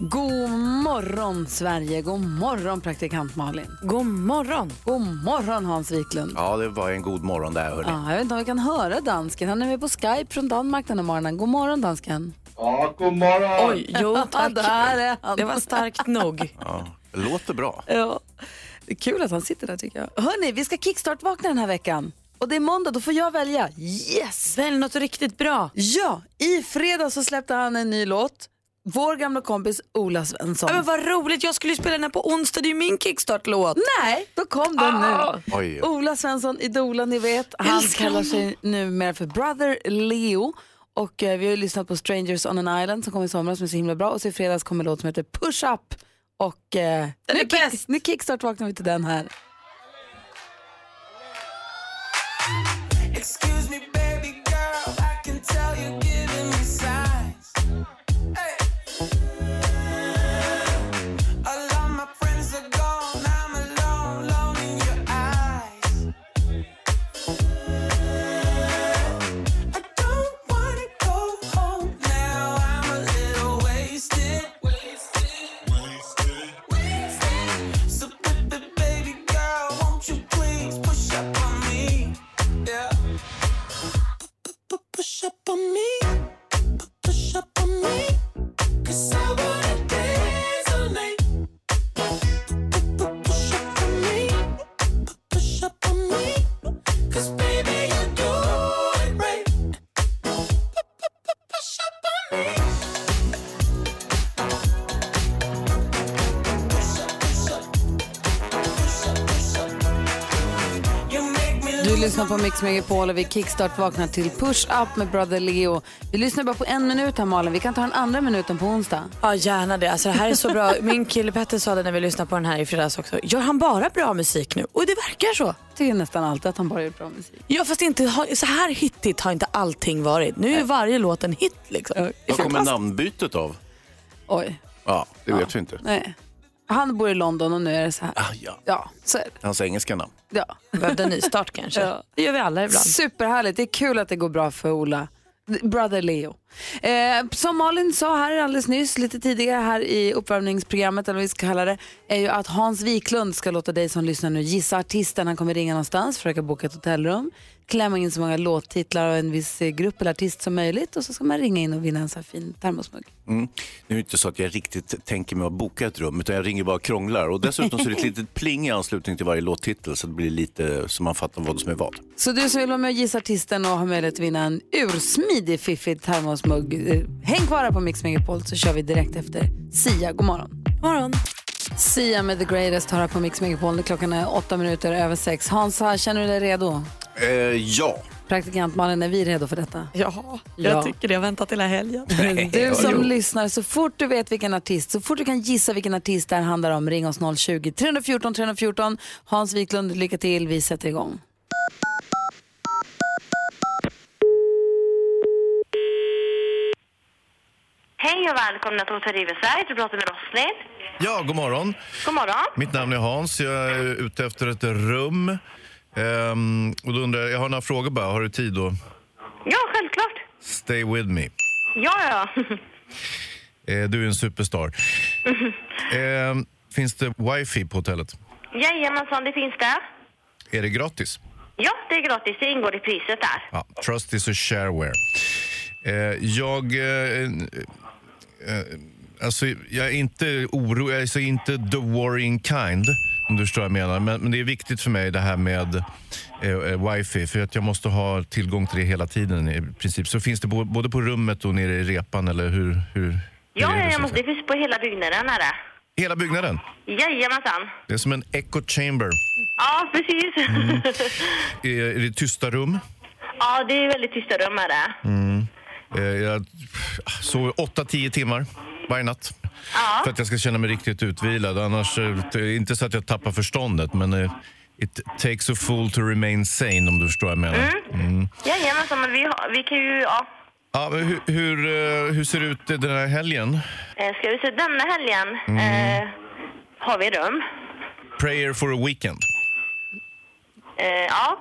God morgon Sverige, god morgon praktikant Malin. God morgon. God morgon Hans Wiklund. Ja, det var en god morgon där hörni. Ja, jag vet inte om vi kan höra dansken. Han är med på Skype från Danmark den här morgonen. God morgon dansken. Ja, god morgon. Oj, jo Ja, tack. där är han. Det var starkt nog. Ja, det låter bra. Ja, det är kul att han sitter där tycker jag. Hörni, vi ska kickstart-vakna den här veckan. Och det är måndag, då får jag välja. Yes! Välj något riktigt bra. Ja, i fredag så släppte han en ny låt. Vår gamla kompis Ola Svensson. Ja, men vad roligt, jag skulle ju spela den här på onsdag, det är ju min kickstart-låt. Nej, då kom den Ah! nu. Oj, oj. Ola Svensson, Idola, ni vet. Han Älskar kallar sig numera för Brother Leo. Och eh, vi har ju lyssnat på Strangers on an Island som kom i somras som är så himla bra. Och så i fredags kom en låt som heter Push Up. Och eh, nu, kick, bäst. nu kickstart vaknar vi till den här. Excuse me, baby lyssnar på Mix Megapol och vi kickstart vaknar till Push Up med Brother Leo. Vi lyssnar bara på en minut här Malin. Vi kan ta den andra minuten på onsdag. Ja, gärna det. Alltså, det här är så bra. Min kille Petter sa det när vi lyssnade på den här i fredags också. Gör han bara bra musik nu? Och det verkar så. Tycker nästan alltid att han bara gör bra musik. Ja, fast inte, så här hittigt har inte allting varit. Nu är varje låt en hit liksom. Det är Vad kommer namnbytet av? Oj, Ja, det vet vi inte. nej. Han bor i London och nu är det så här. Ah, ja. Ja, så är det. Hans engelska namn. Ja. Behövde en nystart kanske. Ja. Det gör vi alla ibland. Superhärligt. Det är kul att det går bra för Ola. Brother Leo. Eh, som Malin sa här alldeles nyss, lite tidigare här i uppvärmningsprogrammet, eller vad vi ska kalla det, är ju att Hans Wiklund ska låta dig som lyssnar nu gissa artisten. Han kommer ringa någonstans, försöka boka ett hotellrum, klämma in så många låttitlar och en viss eh, grupp eller artist som möjligt och så ska man ringa in och vinna en så här fin termosmugg. Mm. Det är ju inte så att jag riktigt tänker mig att boka ett rum, utan jag ringer bara och krånglar. Och dessutom så är det ett litet pling i anslutning till varje låttitel, så det blir lite så man fattar vad som är vad. Så du som vill vara med och gissa artisten och ha möjlighet att vinna en ursmidig fiffig termosmugg, eh, häng kvar här på Mix Megapol så kör vi direkt efter Sia. God morgon. morgon. Sia med The Greatest har här på Mix Megapol. Klockan är åtta minuter över sex. Hansa, känner du dig redo? Eh, ja. Praktikant Malin, är vi redo för detta? Ja, Ja. jag tycker det. Jag har väntat hela helgen. Du som lyssnar, så fort du vet vilken artist, så fort du kan gissa vilken artist det här handlar om, ring oss 020-314 314. Hans Wiklund, lycka till. Vi sätter igång. Hej och välkomna till Hotell Riverside. Du pratar med Roslin. Ja, god morgon. God morgon. Mitt namn är Hans. Jag är ute efter ett rum. Ehm, och då undrar jag, jag har några frågor bara. Har du tid då? Ja, självklart. Stay with me. Ja, ja. Eh, du är en superstar. Ehm, finns det wifi på hotellet? Jajamensan, det finns där. Är det gratis? Ja, det är gratis. Det ingår i priset där. Ja, trust is a shareware. Eh, jag... Eh, eh, alltså, jag är inte orolig, jag är inte the worrying kind, om du förstår vad jag menar. Men, men det är viktigt för mig det här med eh, eh, wifi, för att jag måste ha tillgång till det hela tiden i princip. Så finns det bo, både på rummet och nere i repan, eller hur? hur, hur Ja, är det, jajamensan. Det finns på hela byggnaden. Är det. Hela byggnaden? Jajamensan. Det är som en echo chamber. Ja, precis. Är, är det tysta rum? ja, det är väldigt tysta rum. Är det. Mm. Eh, jag sover 8-10 timmar varje natt. För att jag ska känna mig riktigt utvilad. Annars, eh, inte så att jag tappar förståndet, men eh, it takes a fool to remain sane om du förstår vad jag menar. Mm. Jajamensan, men vi, har, vi kan ju, ja. Ja, hur, hur, eh, hur ser det ut den här helgen? Ska vi se, denna helgen eh, har vi rum. Prayer for a weekend. Eh, ja,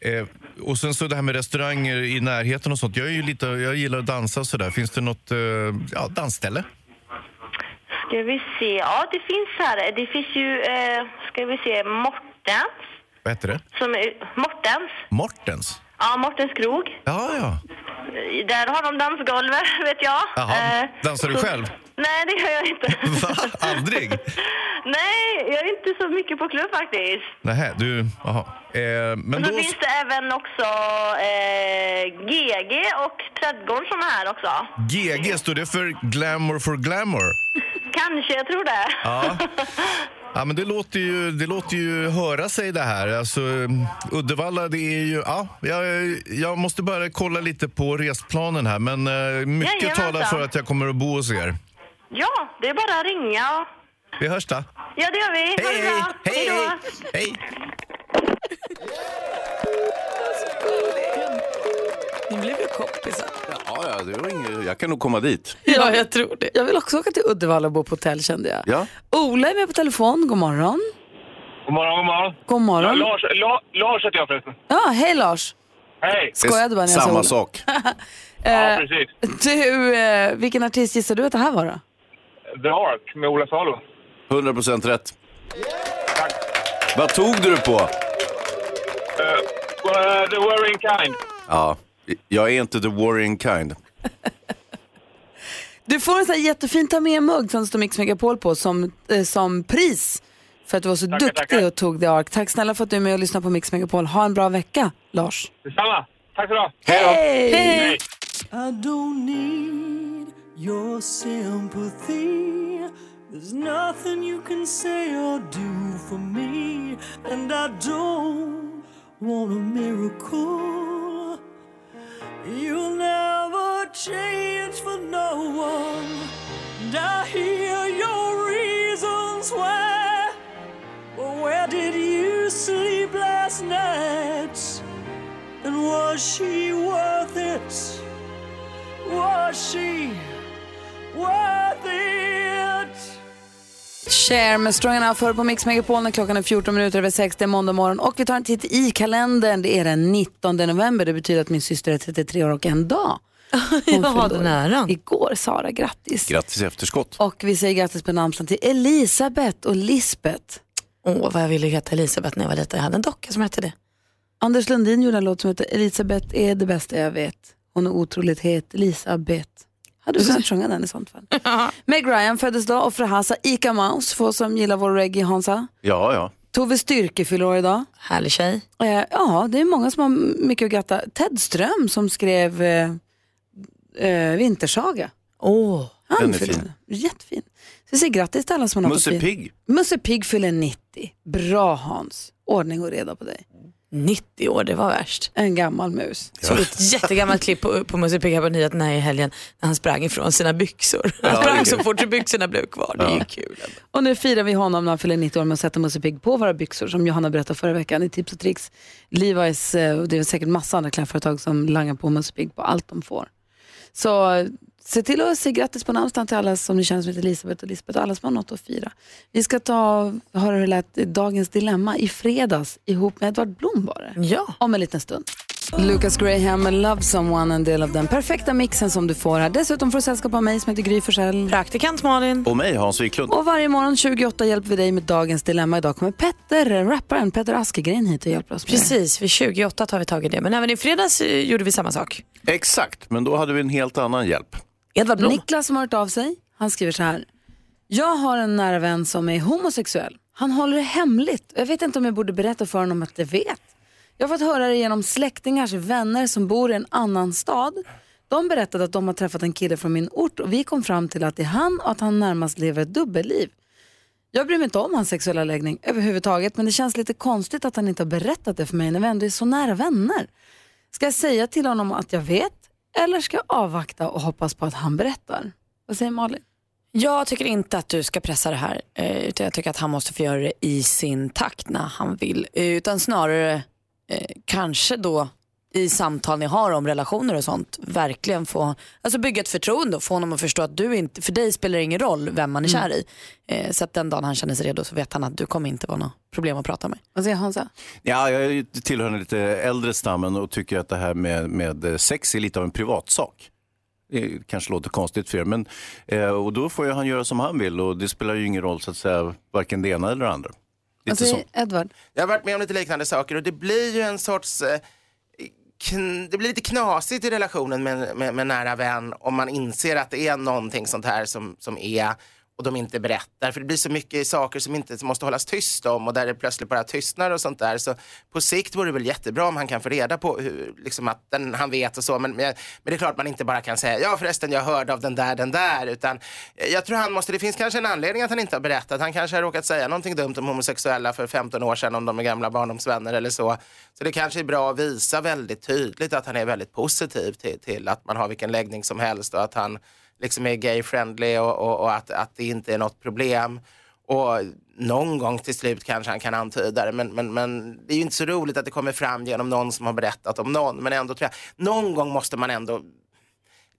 Eh, och sen så det här med restauranger i närheten och sånt. Jag, är ju lite, jag gillar att dansa och sådär. Finns det något ja, dansställe? Ska vi se. Ja, det finns här. Det finns ju, eh, ska vi se, Mortens. Vad heter det? Som är, Mortens. Mortens? Ja, Mortens krog. Ja, ja. Där har de dansgolv, vet jag. Jaha. Eh, Dansar du så- själv? Nej, det gör jag inte. Va? Aldrig? Nej, jag är inte så mycket på klubb faktiskt. Nähä, du... Jaha. Eh, men då... finns det även också eh, GG och Trädgården som är här också. GG, står det för Glamour for Glamour? Kanske, jag tror det. Ja. Ja, men det låter, ju, det låter ju höra sig det här. Alltså, Uddevalla, det är ju... Ja, jag, jag måste bara kolla lite på resplanen här, men eh, mycket Jajamensan. talar för att jag kommer att bo hos er. Ja, det är bara att ringa. Vi hörs då. Ja, det gör vi. Ha det Hej, bra. hej, Hej då. hej! Ni blev ju kompisar. Ja, ja, det var inget, jag kan nog komma dit. Ja, jag tror det. Jag vill också åka till Uddevalla och bo på hotell kände jag. Ja. Ola är med på telefon, god morgon. God morgon, god morgon. God Ja, morgon. Lars, La, Lars heter jag förresten. Ja, hej Lars. Hej! Skojade bara när jag sa Samma Ola. sak. Ja, Eh, precis. Du, eh, vilken artist gissar du att det här var då? The Ark med Ola Salo. 100% rätt. Vad tog du det på? Uh, the Worrying Kind. Ja, jag är inte the worrying kind. Du får en sån här jättefin ta med-mugg som det står Mix Megapol på som, eh, som pris för att du var så Tackar, duktig tackar. och tog The Ark. Tack snälla för att du är med och lyssnar på Mix Megapol. Ha en bra vecka, Lars. Detsamma. Tack så du. Hej! Hej! I don't need your sympathy. There's nothing you can say or do for me, and I don't want a miracle. You'll never change for no one. And I hear your reasons why. Where did you sleep last night? And was she worth it? Was she worth it? Cher med Strong Enough hör på Mix Megapol när klockan är 14 minuter över 6. Det är måndag morgon och vi tar en titt i kalendern. Det är den 19 november. Det betyder att min syster är 33 år och en dag. Hon Ja, den äran. Igår, Sara, grattis. Grattis i efterskott. Och vi säger grattis på namnsdagen till Elisabeth och Lisbeth. Åh, vad jag ville heta Elisabeth när jag var liten. Jag hade en docka som hette det. Anders Lundin gjorde en låt som heter Elisabeth är det bästa jag vet. Hon är otroligt het, Elisabeth. Hade du kunnat sjunga den i sånt fall? Meg Ryan föddes då och Frahasa Ica Mouse, för oss som gillar vår reggae Hansa. Ja, ja. Tove Styrke fyller år idag. Härlig tjej. Eh, ja, det är många som har mycket att gratta. Ted Ström som skrev eh, eh, Vintersaga. Åh, Han Den är fin. Jättefin. Så vi säger grattis till alla som har något Musse. Pigg. Musse Pigg fyller 90. Bra Hans. Ordning och reda på dig. 90 år, det var värst. En gammal mus. Såg ett jättegammalt klipp på, på Musse Pigg här på nyheterna i helgen när han sprang ifrån sina byxor. Han Ja, sprang så fort byxorna blev kvar. Det är ju kul. Och nu firar vi honom när han fyller 90 år med att sätta Musse Pigg på våra byxor som Johanna berättade förra veckan i Tips och Tricks. Levi's, eh, och det är säkert massa andra klädföretag som langar på Musse Pigg på allt de får. Så se till att säga grattis på namnsdagen till alla som ni känner som heter Elisabeth och Lisbeth och alla som har något att fira. Vi ska ta, höra hur det lät Dagens Dilemma i fredags ihop med Edvard Blom var det. Ja. Om en liten stund. Lucas Graham med Love Someone, en del av den perfekta mixen som du får här. Dessutom får du sällskap av mig som heter Gry Forssell. Praktikant Malin. Och mig, Hans Wiklund. Och varje morgon 28 hjälper vi dig med dagens dilemma. Idag kommer Petter, rapparen Petter Askegren hit och hjälper oss med. Precis, vid 28 tar vi tag i det. Men även i fredags eh, gjorde vi samma sak. Exakt, men då hade vi en helt annan hjälp. Edvard Blom. Niklas som har hört av sig, han skriver så här. Jag har en nära vän som är homosexuell. Han håller det hemligt. Jag vet inte om jag borde berätta för honom att jag vet. Jag har fått höra det genom släktingars vänner som bor i en annan stad. De berättade att de har träffat en kille från min ort och vi kom fram till att det är han och att han närmast lever ett dubbelliv. Jag bryr mig inte om hans sexuella läggning överhuvudtaget men det känns lite konstigt att han inte har berättat det för mig när vi ändå är så nära vänner. Ska jag säga till honom att jag vet eller ska jag avvakta och hoppas på att han berättar? Vad säger Malin? Jag tycker inte att du ska pressa det här. Eh, utan jag tycker att han måste få göra det i sin takt när han vill. Eh, utan snarare eh, kanske då i samtal ni har om relationer och sånt verkligen få alltså bygga ett förtroende och få honom att förstå att du inte, för dig spelar det ingen roll vem man är kär i. Eh, så att den dagen han känner sig redo så vet han att du kommer inte vara något problem att prata med. Vad säger Hansa? Ja, jag är ju tillhör den lite äldre stammen och tycker att det här med, med sex är lite av en privatsak. Det kanske låter konstigt för er, men eh, och då får ju han göra som han vill och det spelar ju ingen roll så att säga, varken det ena eller det andra. Lite så. Edward? Jag har varit med om lite liknande saker och det blir ju en sorts eh, det blir lite knasigt i relationen med, med, med nära vän om man inser att det är någonting sånt här som, som är och de inte berättar. För det blir så mycket saker som inte som måste hållas tyst om och där det plötsligt bara tystnar och sånt där. Så på sikt vore det väl jättebra om han kan få reda på hur, liksom att den, han vet och så. Men, men, men det är klart man inte bara kan säga ja förresten jag hörde av den där, den där. Utan jag tror han måste, det finns kanske en anledning att han inte har berättat. Han kanske har råkat säga någonting dumt om homosexuella för 15 år sedan om de är gamla barndomsvänner eller så. Så det kanske är bra att visa väldigt tydligt att han är väldigt positiv till, till att man har vilken läggning som helst och att han liksom är gay-friendly och, och, och att, att det inte är något problem. Och någon gång till slut kanske han kan antyda det, men, men, men det är ju inte så roligt att det kommer fram genom någon som har berättat om någon. Men ändå tror jag, någon gång måste man ändå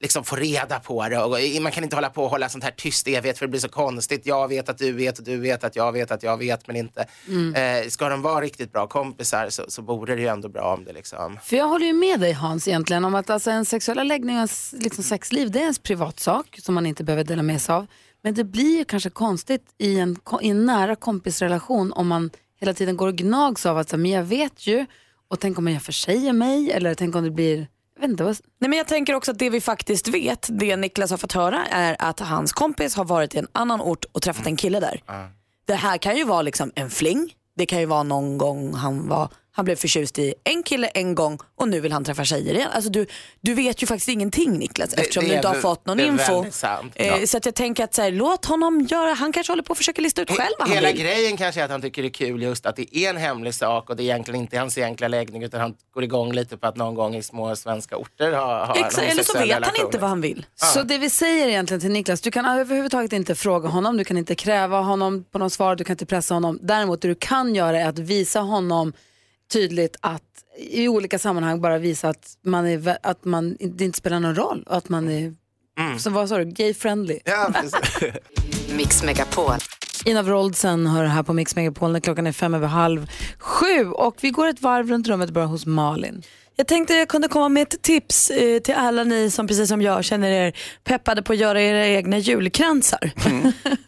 liksom få reda på det. Och man kan inte hålla på och hålla sånt här tyst evighet för det blir så konstigt. Jag vet att du vet och du vet att jag vet att jag vet men inte. Mm. Eh, ska de vara riktigt bra kompisar så, så borde det ju ändå bra om det liksom. För jag håller ju med dig Hans egentligen om att alltså, en sexuella läggning och ens liksom, sexliv det är ens privatsak som man inte behöver dela med sig av. Men det blir ju kanske konstigt i en, i en nära kompisrelation om man hela tiden går och gnags av att så, men jag vet ju och tänk om jag försäger mig eller tänk om det blir, inte vad, Nej, men jag tänker också att det vi faktiskt vet, det Niklas har fått höra är att hans kompis har varit i en annan ort och träffat en kille där. Det här kan ju vara liksom en fling. Det kan ju vara någon gång han, var, han blev förtjust i en kille en gång och nu vill han träffa tjejer igen. Alltså du, du vet ju faktiskt ingenting Niklas eftersom det du inte har fått någon info. Eh, Ja. Så att jag tänker att så här, låt honom göra, han kanske håller på att försöka lista ut själv vad han Hela vill. grejen kanske är att han tycker det är kul just att det är en hemlig sak och det är egentligen inte hans egentliga läggning utan han går igång lite på att någon gång i små svenska orter ha, ha Exakt, eller så vet han inte vad han vill. Så det vi säger egentligen till Niklas, du kan överhuvudtaget inte fråga honom, du kan inte kräva honom på något svar, du kan inte pressa honom. Däremot det du kan göra är att visa honom tydligt att i olika sammanhang bara visa att, man är, att man, det inte spelar någon roll och att man är, så vad sa du, gay-friendly. Ja. Mix Megapol. Ina Wroldsen hör här på Mix Megapol när klockan är fem över halv sju och vi går ett varv runt rummet bara hos Malin. Jag tänkte jag kunde komma med ett tips eh, till alla ni som precis som jag känner er peppade på att göra era egna julkransar.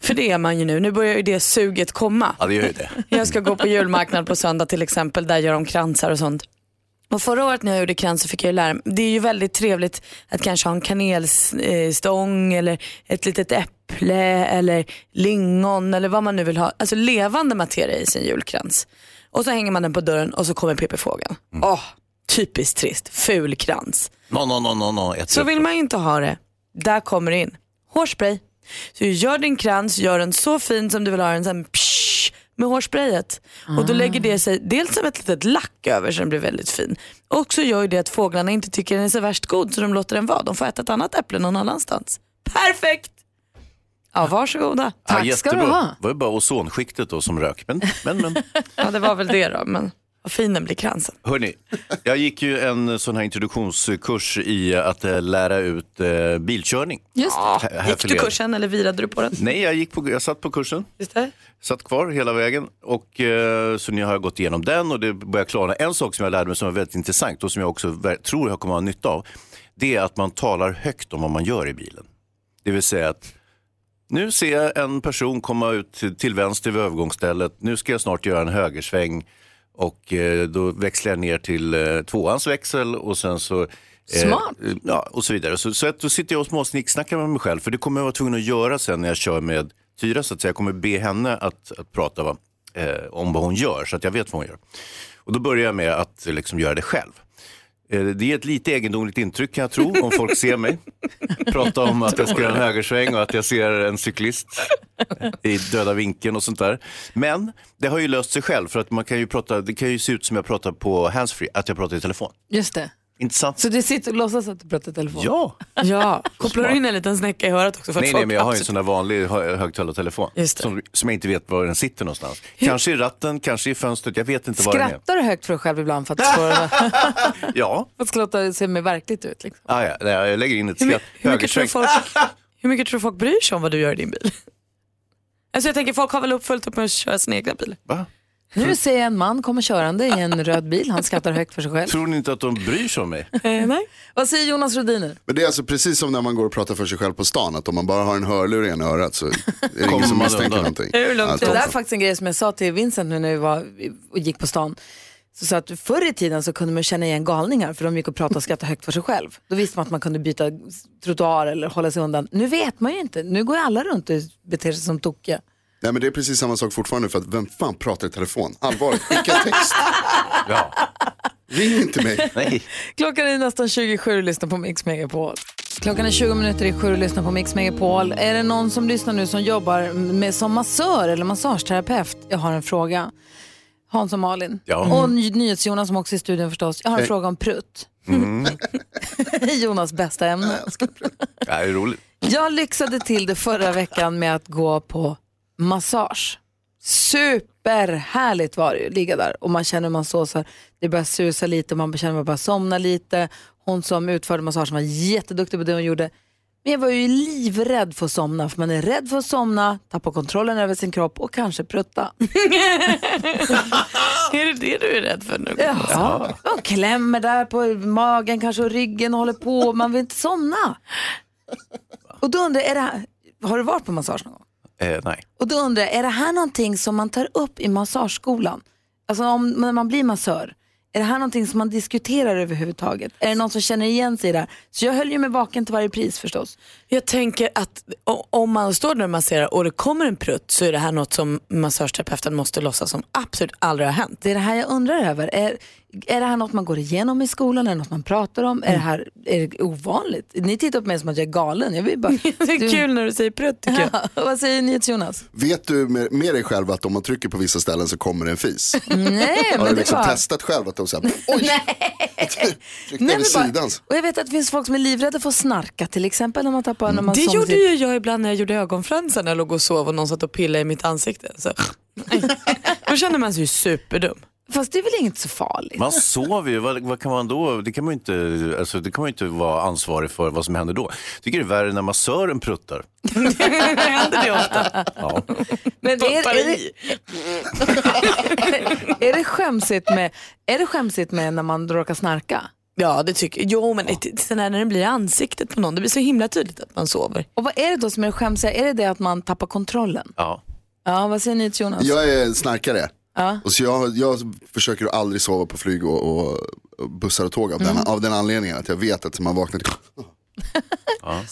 För det är man ju nu. Nu börjar ju det suget komma. Ja, det gör ju det. Jag ska gå på julmarknad på söndag till exempel. Där gör de kransar och sånt. Och förra året när jag gjorde krans så fick jag ju lära mig. Det är ju väldigt trevligt att kanske ha en kanelstång eller ett litet äpple eller lingon eller vad man nu vill ha. Alltså levande materia i sin julkrans. Och så hänger man den på dörren och så kommer Pippi Fågeln. Åh, typiskt trist. Ful krans. No, no, no, no, no. Så vill man ju inte ha det. Där kommer det in. Hårspray. Så gör din krans, gör den så fin som du vill ha den, sen psh, med hårsprayet. Och då lägger det sig dels som ett litet lack över så den blir väldigt fin. Och så gör ju det att fåglarna inte tycker den är så värst god så de låter den vara. De får äta ett annat äpple någon annanstans. Perfekt! Ja, varsågoda. ja, jättebra. Det var ju bara ozonskiktet då som rök. Men, men, men. Ja, det var väl det då. Men vad fin den blir kransen. Hörni, jag gick ju en sån här introduktionskurs i att eh, lära ut eh, bilkörning. Just det. här Gick du kursen eller virade du på den? Nej, jag, gick på, jag satt på kursen. Just det. Satt kvar hela vägen och eh, så nu har jag gått igenom den och det börjar klarna. En sak som jag lärde mig som var väldigt intressant och som jag också tror jag kommer att ha nytta av. Det är att man talar högt om vad man gör i bilen. Det vill säga att nu ser jag en person komma ut till vänster vid övergångsstället. Nu ska jag snart göra en högersväng och eh, då växlar jag ner till eh, tvåans växel och sen så Smart. Eh, ja, och så vidare. Så, så att då sitter jag och småsnicksnackar med mig själv, för det kommer jag vara tvungen att göra sen när jag kör med Tyra, så att säga. Jag kommer be henne att, att prata va, eh, om vad hon gör, så att jag vet vad hon gör. Och då börjar jag med att eh, liksom göra det själv. Eh, det är ett lite egendomligt intryck kan jag tro, om folk ser mig. Prata om att jag ska göra en högersväng och att jag ser en cyklist i döda vinkeln och sånt där. Men det har ju löst sig själv, för att man kan ju prata, det kan ju se ut som jag pratar på handsfree, att jag pratar i telefon. Just det. Intressant. Så du sitter och låtsas att du pratar i telefon? Ja. Ja, kopplar du in en liten snäcka i örat också? För att Nej, nej, men jag har ju en sån där vanlig hö- högtalartelefon som, som jag inte vet var den sitter någonstans. Kanske i ratten, kanske i fönstret, jag vet inte var den är. Skrattar du högt för dig själv ibland för att, få, Ja, för att ska låta se mer verkligt ut? Liksom? ah, ja, nej, jag lägger in ett Hur, skratt. hur, mycket tror folk, hur mycket tror folk bryr sig om vad du gör i din bil? Alltså jag tänker folk har väl fullt upp med att köra sin egna bil. Va? Nu ser jag en man komma körande i en röd bil. Han skrattar högt för sig själv. Tror ni inte att de bryr sig om mig? Eh, nej. Vad säger Jonas Rhodiner? Men det är alltså precis som när man går och pratar för sig själv på stan, att om man bara har en hörlur i ena örat så är det ingen som misstänker någonting. Det Allt där är faktiskt en grej som jag sa till Vincent nu när vi var och gick på stan. Så sa att förr i tiden så kunde man känna igen galningar för de gick och pratade och skrattade högt för sig själv. Då visste man att man kunde byta trottoar eller hålla sig undan. Nu vet man ju inte. Nu går ju alla runt och beter sig som tokiga. Nej men det är precis samma sak fortfarande för att vem fan pratar i telefon? Allvarligt, skicka text. Ja. Ring inte mig. Nej. Klockan är nästan 27 och lyssnar på Mix Megapol. Klockan är 20 minuter i sju och lyssnar på Mix Megapol. Är det någon som lyssnar nu som jobbar med, som massör eller massageterapeut? Jag har en fråga. Hans och Malin. Ja. Och NyhetsJonas som också är i studion förstås. Jag har en fråga om prutt. Mm. Jonas bästa ämne. Det här är roligt. Jag lyxade till det förra veckan med att gå på massage. Superhärligt var det ju, ligga där och man känner man så, så här, det börjar susa lite, man känner man börjar somna lite. Hon som utförde massagen var jätteduktig på det hon gjorde. Men jag var ju livrädd för att somna, för man är rädd för att somna, tappa kontrollen över sin kropp och kanske prutta. Är det det du är rädd för nu? Ja, och klämmer där på magen kanske och ryggen och håller på, man vill inte somna. Och då undrar jag, är det här, har du varit på massage någon gång? Eh, nej. Och då undrar jag, är det här någonting som man tar upp i massageskolan? Alltså om, när man blir massör, är det här någonting som man diskuterar överhuvudtaget? Är det någon som känner igen sig i det här? Så jag höll ju mig vaken till varje pris förstås. Jag tänker att om man står där och masserar och det kommer en prutt så är det här något som massageterapeuten måste låtsas som absolut aldrig har hänt. Det är det här jag undrar över. Är, är det här något man går igenom i skolan? Är det något man pratar om? Är det här är det ovanligt? Ni tittar på mig som att jag är galen. Jag vill bara... Det är kul när du säger prutt tycker jag. Vad säger ni till Jonas? Vet du med, med dig själv att om man trycker på vissa ställen så kommer det en fis? Nej, Har men du det liksom var... testat själv att de säger oj, Nej, över men bara-. Och jag vet att det finns folk som är livrädda för att snarka till exempel när man tappar när man Det gjorde ju jag ibland när jag gjorde ögonfransar när jag låg och sov och någon satt och pillade i mitt ansikte. Så. Då kände man sig ju superdum. Fast det är väl inget så farligt? Man sover ju, vad, vad kan man då, det kan man ju inte, alltså, det kan man ju inte vara ansvarig för vad som händer då. Jag tycker det är värre när massören pruttar. Händer det ofta? Ja. Men är, är, det, är, det skämsigt med, är det skämsigt med när man råkar snarka? Ja det tycker jag. Jo men det, det, när den blir ansiktet på någon, det blir så himla tydligt att man sover. Och vad är det då som är det skämsiga? Är det det att man tappar kontrollen? Ja. Ja, vad säger ni till Jonas? Jag är snarkare. Ja. Och så jag, jag försöker aldrig sova på flyg och, och, och bussar och tåg av, Mm. den, av den anledningen att jag vet att man vaknar till...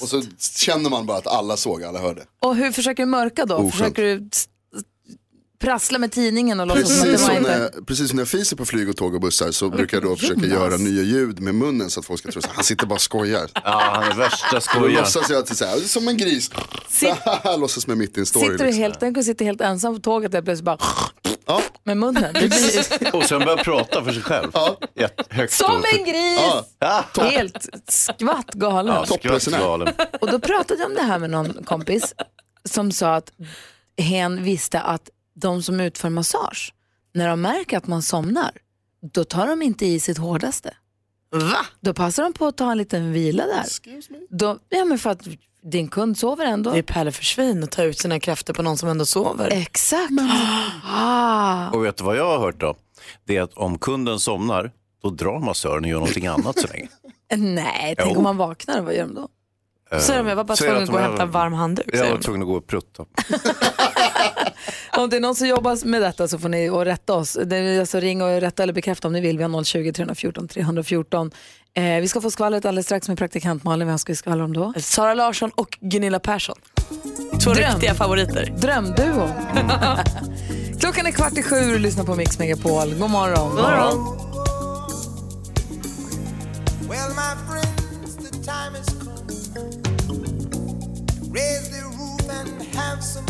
Och så känner man bara att alla såg, alla hörde. Och hur försöker du mörka då? Oskönt. Försöker du prassla med tidningen och låtsas som att Precis det var som, inte... när, precis som när jag fiser på flyg och tåg och bussar så brukar jag då försöka göra nya ljud med munnen så att folk ska tro att han sitter bara och skojar. Ja, han är värsta då skojaren. låtsas jag att det är så här, som en gris. låtsas med mitt i en story. Sitter du liksom. helt, den kan sitta helt ensam på tåget och plötsligt bara Ja. med munnen. Det blir Och sen börjar prata för sig själv. Jätte- Högt som och- en gris! Ja. Helt skvatt galen. Ja, skvattgalen. Och då pratade jag om det här med någon kompis som sa att hen visste att de som utför massage, när de märker att man somnar, då tar de inte i sitt hårdaste. Va? Då passar de på att ta en liten vila där. Då, ja, men för att din kund sover ändå. Det är pärlor för svin att ta ut sina krafter på någon som ändå sover. Exakt. Ah. Och vet du vad jag har hört då? Det är att om kunden somnar, då drar massören och gör någonting annat så länge. Nej, tänk Jo. om man vaknar, vad gör de då? Så jag var bara tvungen att gå och de hämta en varm handduk. Jag var de. tvungen att gå och prutta. Om det är någon som jobbar med detta så får ni och rätta oss. Det är alltså ring och rätta eller bekräfta om ni vill. Vi har 020 314 314. Eh, vi ska få skvallret alldeles strax med praktikant Malin. Vem ska vi skvallra om då? Sara Larsson och Gunilla Persson. Två Dröm. riktiga favoriter. Drömduo. Klockan är kvart i sju och lyssnar på Mix Megapol. God morgon. God morgon. Well, my friends, the time has come. Raise the roof and have some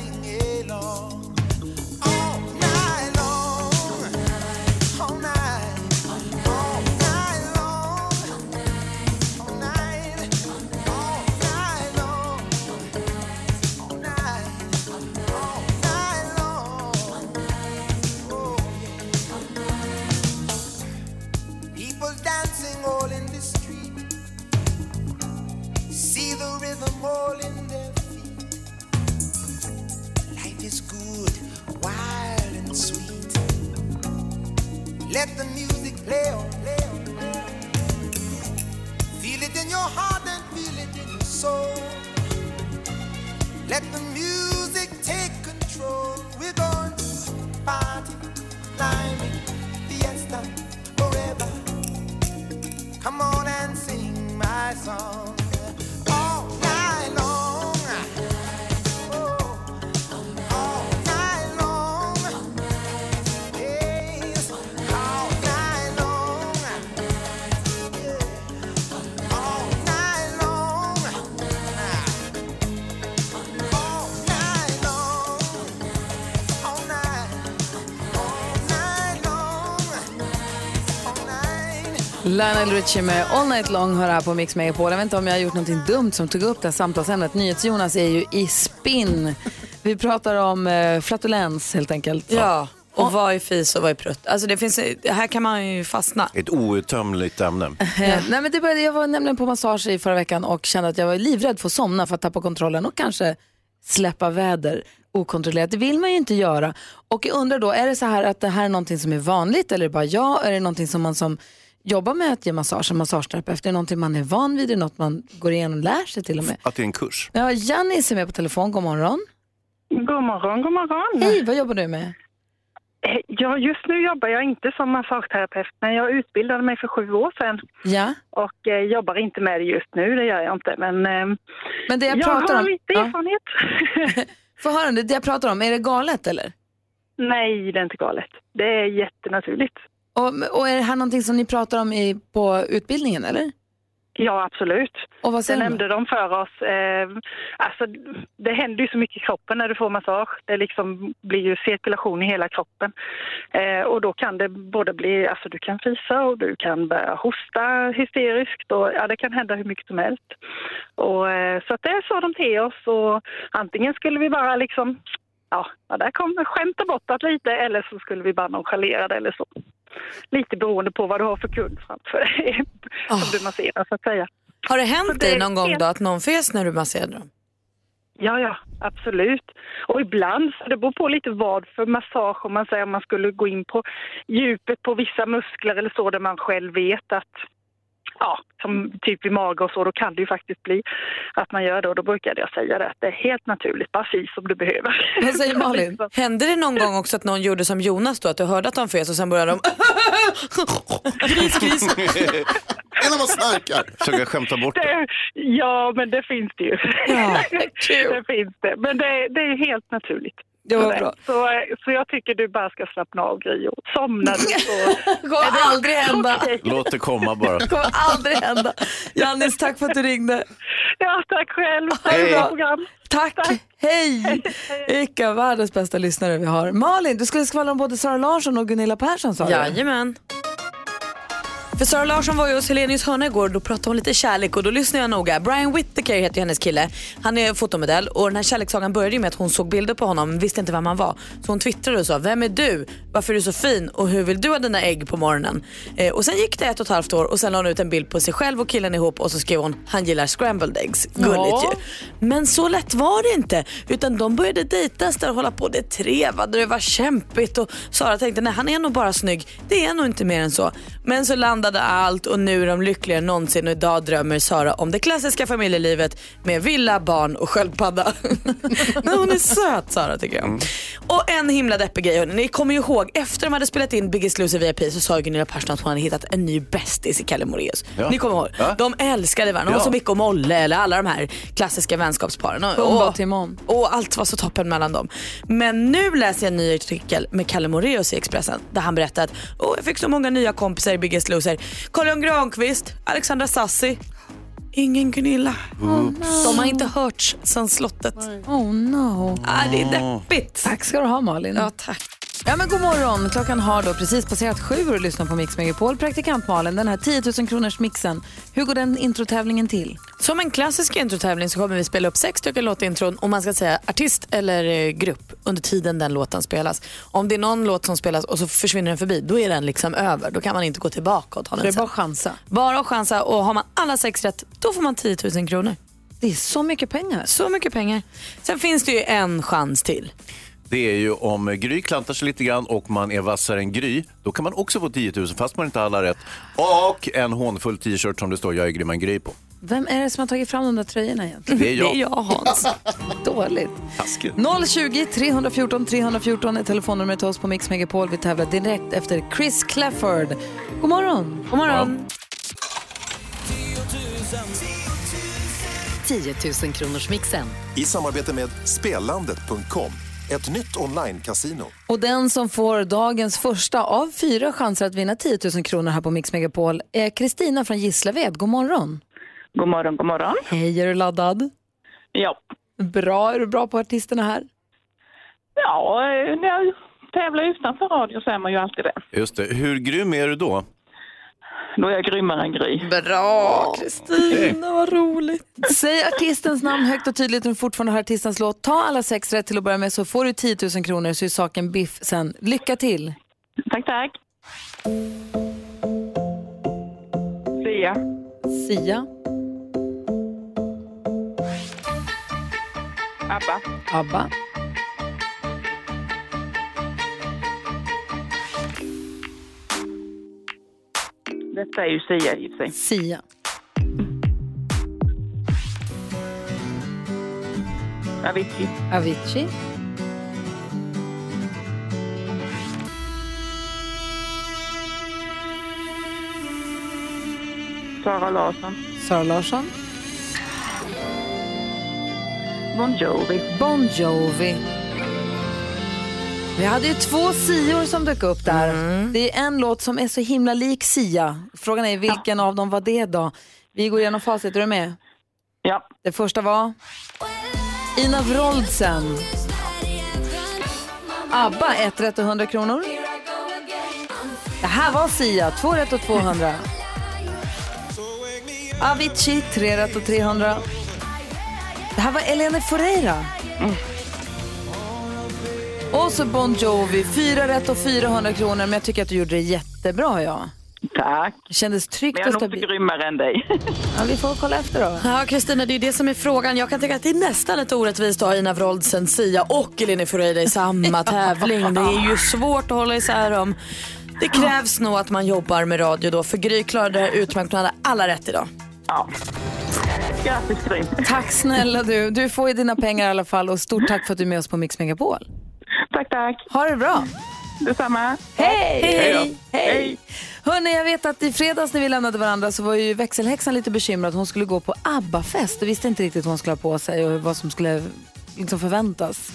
Song Lionel Richie med All Night Long hör här på Mix Megapol. Jag vet inte om jag har gjort någonting dumt som tog upp det här samtalsämnet. NyhetsJonas är ju i spinn. Vi pratar om eh, flatulens helt enkelt. Ja, och vad är fis och vad är prutt? Alltså det finns, här kan man ju fastna. Ett outtömligt ämne. Nej, men det började, jag var nämligen på massage i förra veckan och kände att jag var livrädd för att somna för att tappa kontrollen och kanske släppa väder okontrollerat. Det vill man ju inte göra. Och jag undrar då, är det så här att det här är någonting som är vanligt eller är det bara jag? Är det någonting som man som jobbar med att ge massage, som massageterapeut, är det någonting man är van vid? Är det något man går igenom och lär sig till och med? Att det är en kurs. Ja, Jannis är med på telefon, god morgon. God morgon, god morgon. Hej, vad jobbar du med? Ja, just nu jobbar jag inte som massageterapeut, men jag utbildade mig för sju år sedan Ja. och eh, jobbar inte med det just nu, det gör jag inte. Men, eh, Men det jag jag pratar har om... lite Ja. erfarenhet. Få höra, det jag pratar om, är det galet eller? Nej, det är inte galet. Det är jättenaturligt. Och, och är det här någonting som ni pratar om i, på utbildningen eller? Ja, absolut. Och vad det säger de nämnde de för oss. Eh, alltså, det händer ju så mycket i kroppen när du får massage. Det liksom blir ju cirkulation i hela kroppen. Eh, och då kan det både bli, alltså du kan fisa och du kan börja hosta hysteriskt och ja, det kan hända hur mycket som helst. Och, eh, så att det sa de till oss och antingen skulle vi bara liksom, ja, där kommer skämta bort det lite eller så skulle vi bara nonchalera det eller så. Lite beroende på vad du har för kund framför dig som du masserar så att säga. Har det hänt dig någon gång då att någon fes när du masserade dem? Ja, ja, absolut. Och ibland, så det beror på lite vad för massage, om man säger om man skulle gå in på djupet på vissa muskler eller så där man själv vet att Ja, som typ i mage och så, då kan det ju faktiskt bli att man gör det och då brukar jag säga det att det är helt naturligt, bara fis om du behöver. Vad säger Malin? Hände det någon gång också att någon gjorde som Jonas då, att du hörde att de fes och sen började de gris, gris. Innan man snarkar. Försöka skämta bort det? Ja, men det finns det ju. Ja, det finns det. Men det, det är helt naturligt. Det var bra. Så, så jag tycker du bara ska slappna av Gry och somnar du så... Det kommer aldrig hända. Okej. Låt det komma bara. Det kommer aldrig hända. Jannis, tack för att du ringde. Ja, tack själv. Hej. Program. Tack. Hej. Vilka världens bästa lyssnare vi har. Malin, du skulle skvallra om både Sara Larsson och Gunilla Persson sa du. Jajamän. För Sara Larsson var ju hos Helenius hörna igår och då pratade hon lite kärlek och då lyssnade jag noga. Brian Whittaker heter ju hennes kille. Han är fotomodell och den här kärlekssagan började ju med att hon såg bilder på honom men visste inte vem han var. Så hon twittrade och sa, vem är du? Varför är du så fin? Och hur vill du ha dina ägg på morgonen? Eh, och sen gick det ett och ett halvt år och sen la hon ut en bild på sig själv och killen ihop och så skrev hon, han gillar scrambled eggs. Gulligt Ja. ju. Men så lätt var det inte. Utan de började dejtas där och hålla på. Det trevade, det var kämpigt och Sara tänkte nej han är nog bara snygg. Det är nog inte mer än så. Men så landade allt och nu är de lyckligare än någonsin och idag drömmer Sara om det klassiska familjelivet med villa, barn och sköldpadda. Hon är söt Sara tycker jag. Och en himla deppig grej. Ni kommer ju ihåg efter de hade spelat in Biggest Loser VIP så sa Gunilla Persson att hon hade hittat en ny bästis i Kalle Moraeus. Ja. Ni kommer ihåg? Ja. De älskade varandra. De var Ja. så mycket och Molle eller alla de här klassiska vänskapsparen. Och, och och, Timon. och allt var så toppen mellan dem. Men nu läser jag en ny artikel med Kalle Moraeus i Expressen där han berättar att oh, jag fick så många nya kompisar i Biggest Loser. Carl-Jan Granqvist, Alexandra Sassi, ingen Gunilla. De har inte hörts sedan slottet. Oh no. Ah, det är deppigt. Tack ska du ha Malin. Ja, tack. Ja, men god morgon. Klockan har då precis passerat sju och du lyssnar på Mix Megapol. Praktikant Malin, den här 10 000 kronors mixen. Hur går den introtävlingen till? Som en klassisk introtävling så kommer vi spela upp sex stycken låtintron och man ska säga artist eller eh, grupp under tiden den låten spelas. Om det är någon låt som spelas och så försvinner den förbi, då är den liksom över. Då kan man inte gå tillbaka och ta den Det är bara att chansa. Bara att chansa och har man alla sex rätt, då får man 10 000 kronor. Det är så mycket pengar. Så mycket pengar. Sen finns det ju en chans till. Det är ju om Gry klantar sig lite grann och man är vassare än Gry. Då kan man också få 10 000 fast man inte har alla rätt. Och en hånfull t-shirt som det står jag är grymmare än Gry på. Vem är det som har tagit fram de där tröjorna egentligen? Det är jag. Det är jag Hans. Dåligt. Taskigt. 020 314 314 är telefonnumret till oss på Mix Megapol. Vi tävlar direkt efter Chris Clafford. God morgon. God morgon. 10 000 kronors mixen. I samarbete med Spelandet.com, ett nytt online-casino. Och den som får dagens första av fyra chanser att vinna 10 000 kronor här på Mix Megapol är Kristina från Gislaved. God morgon. God morgon, god morgon. Hej, är du laddad? Ja. Bra, är du bra på artisterna här? Ja, eh, när jag tävlar utanför radio så är man ju alltid det. Just det. Hur grym är du då? Då är jag grymmare än Gry. Bra, Kristina, vad roligt. Säg artistens namn högt och tydligt när du fortfarande hör artistens låt. Ta alla sex rätt till att börja med så får du 10 000 kronor så är saken biff sen. Lycka till! Tack, tack. Sia. Sia, ABBA. ABBA, Detta är ju Sia i sig. Sia, Avicii. Avicii, Sara Larsson. Sara Larsson, Bon Jovi. Bon Jovi. Vi hade ju två Sior som dök upp där. Det är en låt som är så himla lik Sia. Frågan är vilken av dem var det då? Vi går igenom facit, är du med? Ja. Det första var Ina Wroldsen. ABBA, ett rätt och 100 kronor. Det här var Sia, två rätt och 200. Avicii, tre rätt och 300. Det här var Elene Foureira. Och så Bon Jovi, fyra rätt och 400 kronor. Men jag tycker att du gjorde det jättebra, ja. Tack. Det kändes tryggt Men jag och är nog inte stabilt. grymmare än dig. Ja, vi får kolla efter då. Ja, Kristina, det är det som är frågan. Jag kan tänka att det är nästan lite orättvist att ha Ina Wroldsen, Sia och Eleni Foureira i samma tävling. Det är ju svårt att hålla isär dem. Det krävs nog att man jobbar med radio då, för Gry klarade det här utmärkt. Hon hade alla rätt idag. Ja. Grattis Gry. Tack snälla du. Du får ju dina pengar i alla fall och stort tack för att du är med oss på Mix Megapol. Tack, tack. Ha det bra. Detsamma. Hej! Hej då. Hej! Hörrni, jag vet att i fredags när vi lämnade varandra så var ju växelhäxan lite bekymrad. Hon skulle gå på ABBA-fest och visste inte riktigt vad hon skulle ha på sig och vad som skulle liksom förväntas.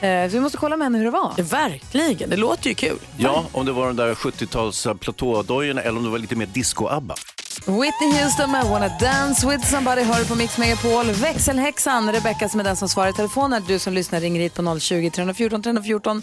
Eh, Så vi måste kolla med henne hur det var. Verkligen, det låter ju kul. Ja, om det var de där 70-tals platådojorna eller om det var lite mer disco-ABBA. Whitney Houston med Wanna Dance With Somebody hör du på Mix Megapol. Växelhäxan, Rebecca som är den som svarar i telefonen. Du som lyssnar ringer hit på 020 314 314.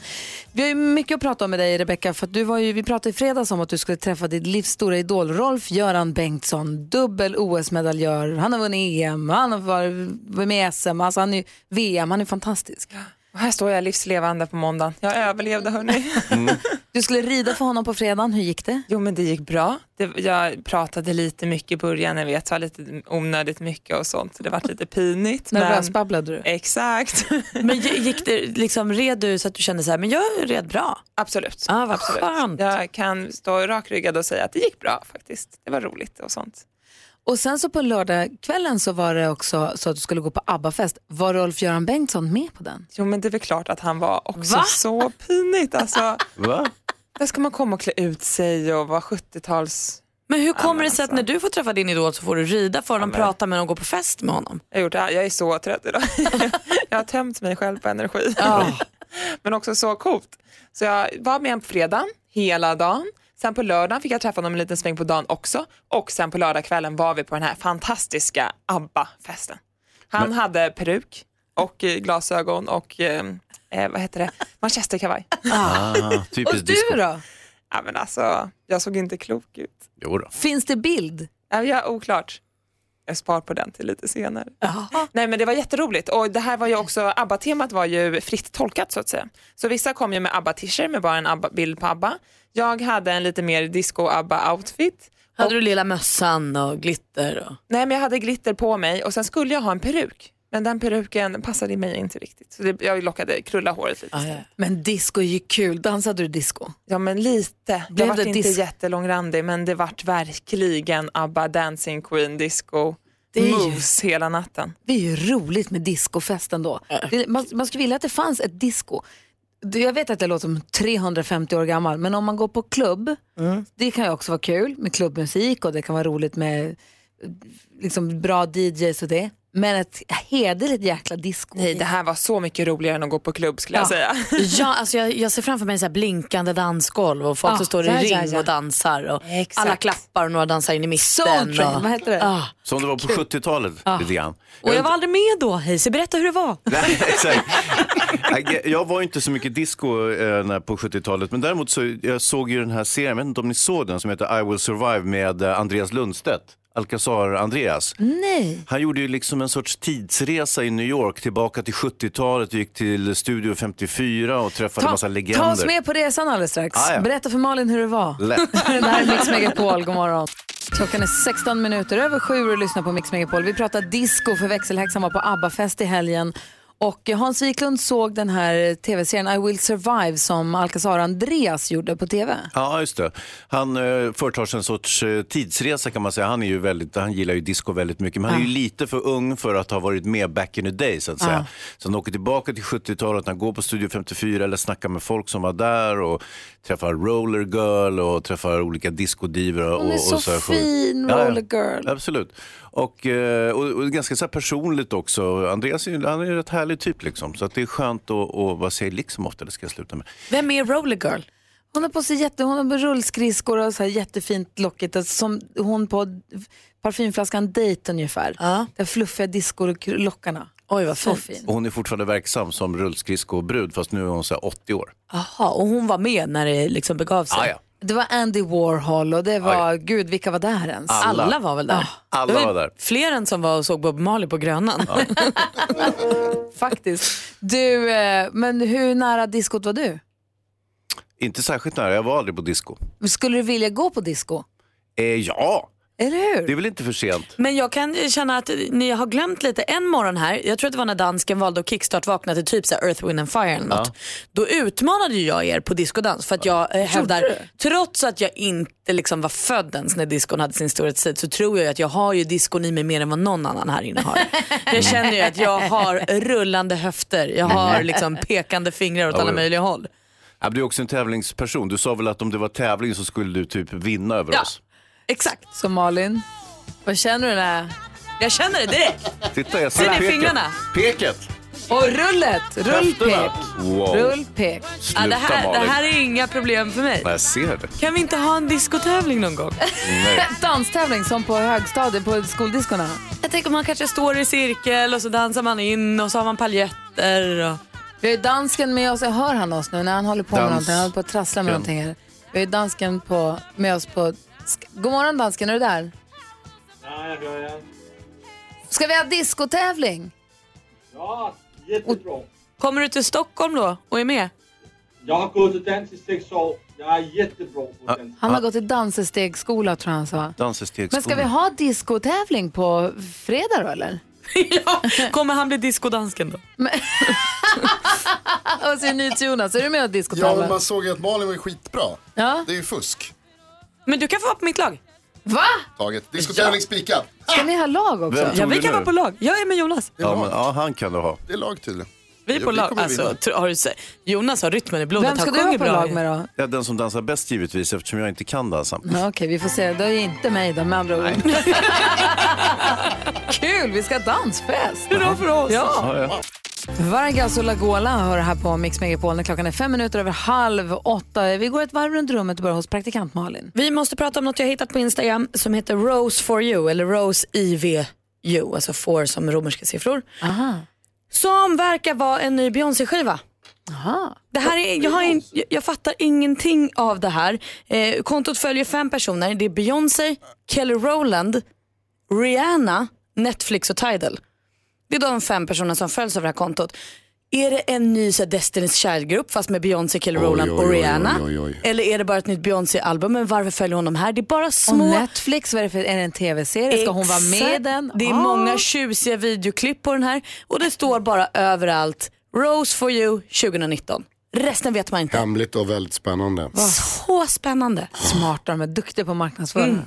Vi har ju mycket att prata om med dig Rebecca för att du var ju, vi pratade i fredags om att du skulle träffa ditt livs stora idol Rolf Göran Bengtsson, dubbel OS-medaljör. Han har vunnit EM, han har varit med i SM, alltså han är VM, han är fantastisk. Och här står jag livslevande på måndagen. Jag överlevde hörni. Du skulle rida för honom på fredagen, hur gick det? Jo men det gick bra. Det, jag pratade lite mycket i början, jag vet, sa lite onödigt mycket och sånt. Så det var lite pinigt. Nervösbabblade du? Exakt. Men gi- gick det, liksom, red du så att du kände så här, men jag red bra? Absolut. Ah, vad Absolut. skönt. Jag kan stå rakryggad och säga att det gick bra faktiskt. Det var roligt och sånt. Och sen så på lördagskvällen så var det också så att du skulle gå på ABBA-fest. Var Rolf-Göran Bengtsson med på den? Jo men det är väl klart att han var också Va? så pinigt. Alltså, Va? där ska man komma och klä ut sig och vara 70-tals... Men hur kommer det sig att alltså. när du får träffa din idol så får du rida för honom, men- prata med honom och gå på fest med honom? Jag, har gjort det här. jag är så trött idag. jag har tömt mig själv på energi. Men också så coolt. Så jag var med honom på fredagen hela dagen. Sen på lördagen fick jag träffa honom en liten sväng på dagen också. Och sen på lördagskvällen var vi på den här fantastiska ABBA-festen. Han hade peruk och eh, glasögon och eh, eh, vad heter det? manchesterkavaj. Ah, typiskt disco. då? Ja, men alltså, jag såg inte klok ut. Jo då. Finns det bild? Ja, oklart. Jag spar på den till lite senare. Nej men det var jätteroligt och det här var ju också, ABBA-temat var ju fritt tolkat så att säga. Så vissa kom ju med ABBA-t-shirt med bara en ABBA bild på ABBA. Jag hade en lite mer disco-ABBA-outfit. Hade du lilla mössan och glitter? Och... Nej men jag hade glitter på mig och sen skulle jag ha en peruk. Men den peruken passade mig inte riktigt. Så det, jag lockade krulla håret lite. Ah, ja. Men disco är ju kul. Dansade du disco? Ja men lite. Blev jag var det inte jättelångrandig men det vart verkligen ABBA Dancing Queen disco Det är ju- moves hela natten. Det är ju roligt med discofesten då. Det, man, man skulle vilja att det fanns ett disco. Jag vet att jag låter som 350 år gammal, men om man går på klubb, det kan ju också vara kul med klubbmusik och det kan vara roligt med liksom, bra DJs och det. Men ett hederligt jäkla disco. Nej, det här var så mycket roligare än att gå på klubb skulle jag säga. Ja, alltså jag, jag ser framför mig så här blinkande dansgolv och folk Ja, som står i ja, ring ja, ja. och dansar. Och Exakt. alla klappar och några dansar in i mitten. Train, och... vad heter det? Ah. Som det var på 70-talet lite grann. Och jag var aldrig med då. Hej, så berätta hur det var. Nej, exakt. Jag- var inte så mycket disco eh, på 70-talet, men däremot så jag såg ju den här serien, jag vet inte om ni såg den, som heter I will survive med eh, Andreas Lundstedt. Alcazar Andreas. Nej. Han gjorde ju liksom en sorts tidsresa i New York tillbaka till 70-talet, gick till Studio 54 och träffade Ta, massa legender. ta oss med på resan alldeles strax. Ah, ja. Berätta för Malin hur det var. Lätt. det här är Mix Megapol, god morgon. Klockan är 16 minuter över sju och lyssnar på Mix Megapol. Vi pratar disco för växelhäxan var på ABBA-fest i helgen. Och Hans Wiklund såg den här tv-serien I will survive som Alcazar Andreas gjorde på tv. Ja, just det. Han eh, företar sig en sorts eh, tidsresa kan man säga. Han, är ju väldigt, han gillar ju disco väldigt mycket, men han är ju lite för ung för att ha varit med back in the day så att säga. Ja. Så han åker tillbaka till 70-talet, han går på Studio 54 eller snackar med folk som var där och träffar Roller Girl och träffar olika discodiver. Och, Hon är och så här fin, Roller Girl. Absolut. Och, eh, och, och ganska så här personligt också. Andreas är, ju- han är ju rätt härlig typ liksom. Så att det är skönt att, och, vad säger liksom ofta, det ska jag sluta med. Vem är Roller Girl? Hon har på sig jätte, hon har rullskridskor och så här jättefint lockigt. Alltså som hon på parfymflaskan Date ungefär. Ja. Den fluffiga discolockarna. Oj vad Så fint. fin. Och hon är fortfarande verksam som rullskridskobrud fast nu är hon så här 80 år. Jaha, och hon var med när det liksom begav sig? Ah, ja. Det var Andy Warhol och det var, gud vilka var där ens? Alla. Alla var väl där? Alla Det var där. Fler än som var och såg Bob Marley på Grönan. Faktiskt. Du, eh, men hur nära diskot var du? Inte särskilt nära, jag var aldrig på disco. Skulle du vilja gå på disco? Eh, ja, Eller hur? det är väl inte för sent. Men jag kan känna att ni har glömt lite en morgon här. Jag tror att det var när dansken valde att kickstart-vakna till typ så här Earth, Wind and Fire eller något. Då utmanade ju jag er på diskodans för att jag eh, hävdar, trots att jag inte liksom var född ens när diskon hade sin storhetstid så tror jag att jag har ju diskon i mig mer än vad någon annan här inne har. jag känner ju att jag har rullande höfter, jag har liksom pekande fingrar åt Ja, alla ja. möjliga håll. Ja, du är också en tävlingsperson. Du sa väl att om det var tävling så skulle du typ vinna över Ja. oss? Exakt. Så Malin, vad känner du när... Jag känner det direkt. Titta, jag Ser ser peket. fingrarna? Peket! Och rullet, rullpek. Wow. Rullpek. Ja, Sluta det, här, det här är inga problem för mig. Jag ser det. Kan vi inte ha en diskotävling någon gång? Danstävling som på högstadiet, på skoldiskorna. Jag tänker man kanske står i cirkel och så dansar man in och så har man paljetter. Och... Vi har ju dansken med oss, jag hör han oss nu när han håller på med Dans- någonting, han håller på att trassla med någonting här. Vi har ju dansken på, med oss på... Sk- God morgon dansken, är du där? Ja, jag börjar. Ska vi ha diskotävling? Ja, jättebra. Kommer du till Stockholm då och är med? Jag har gått till dans i sex år. Jag är jättebra på dans. Han har gått i dansestegsskola tror jag han sa. Dansestegsskola. Men ska vi ha diskotävling på fredag då eller? ja, kommer han bli diskodansken då? Och så nytt Jonas, är du med och Ja, diskotävlar? men man såg ju att Malin var skitbra. Ja. Det är ju fusk. Men du kan få vara på mitt lag. Va? Taget. Diskotävling spikad. Ska ni ha lag också? Vem tog Ja, vi du kan nu? vara på lag. Jag är med Jonas. Ja, men, ja, han kan du ha. Det är lag tydligen. Vi är på lag. Alltså, vinna. tro- har du sett? Jonas har rytmen i blodet. Vem ska Han du sjunger vara på bra lag ju. med då? Ja, den som dansar bäst givetvis eftersom jag inte kan dansa. Ja, Okej, vi får se. Det är inte mig då med andra ord. Kul, vi ska ha dansfest. Hurra för oss. Ja. Ja, ja. Vargas och Lagola hör här på Mix Megapol när klockan är fem minuter över halv åtta. Vi går ett varv runt rummet och börjar hos praktikant Malin. Vi måste prata om något jag hittat på Instagram som heter Rose for you eller Rose IVU, alltså for som romerska siffror. Aha. Som verkar vara en ny Beyoncé-skiva. Aha. Det här är, jag, har in, jag, jag fattar ingenting av det här. Eh, kontot följer fem personer. Det är Beyoncé, Kelly Rowland, Rihanna, Netflix och Tidal. Det är de fem personerna som följs av det här kontot. Är det en ny så här, Destiny's Child-grupp fast med Beyoncé, Kelly Rowland och Rihanna? oj, oj, oj. Eller är det bara ett nytt Beyoncé-album? Men varför följer hon dem här? Det är bara Och små... Netflix, vad är det för, är det en tv-serie? Ska hon vara med i den? Det är Ah. många tjusiga videoklipp på den här och det står bara överallt Rose for you 2019. Resten vet man inte. Hemligt och väldigt spännande. Så spännande. Smarta, de är duktiga på att marknadsföra. Mm.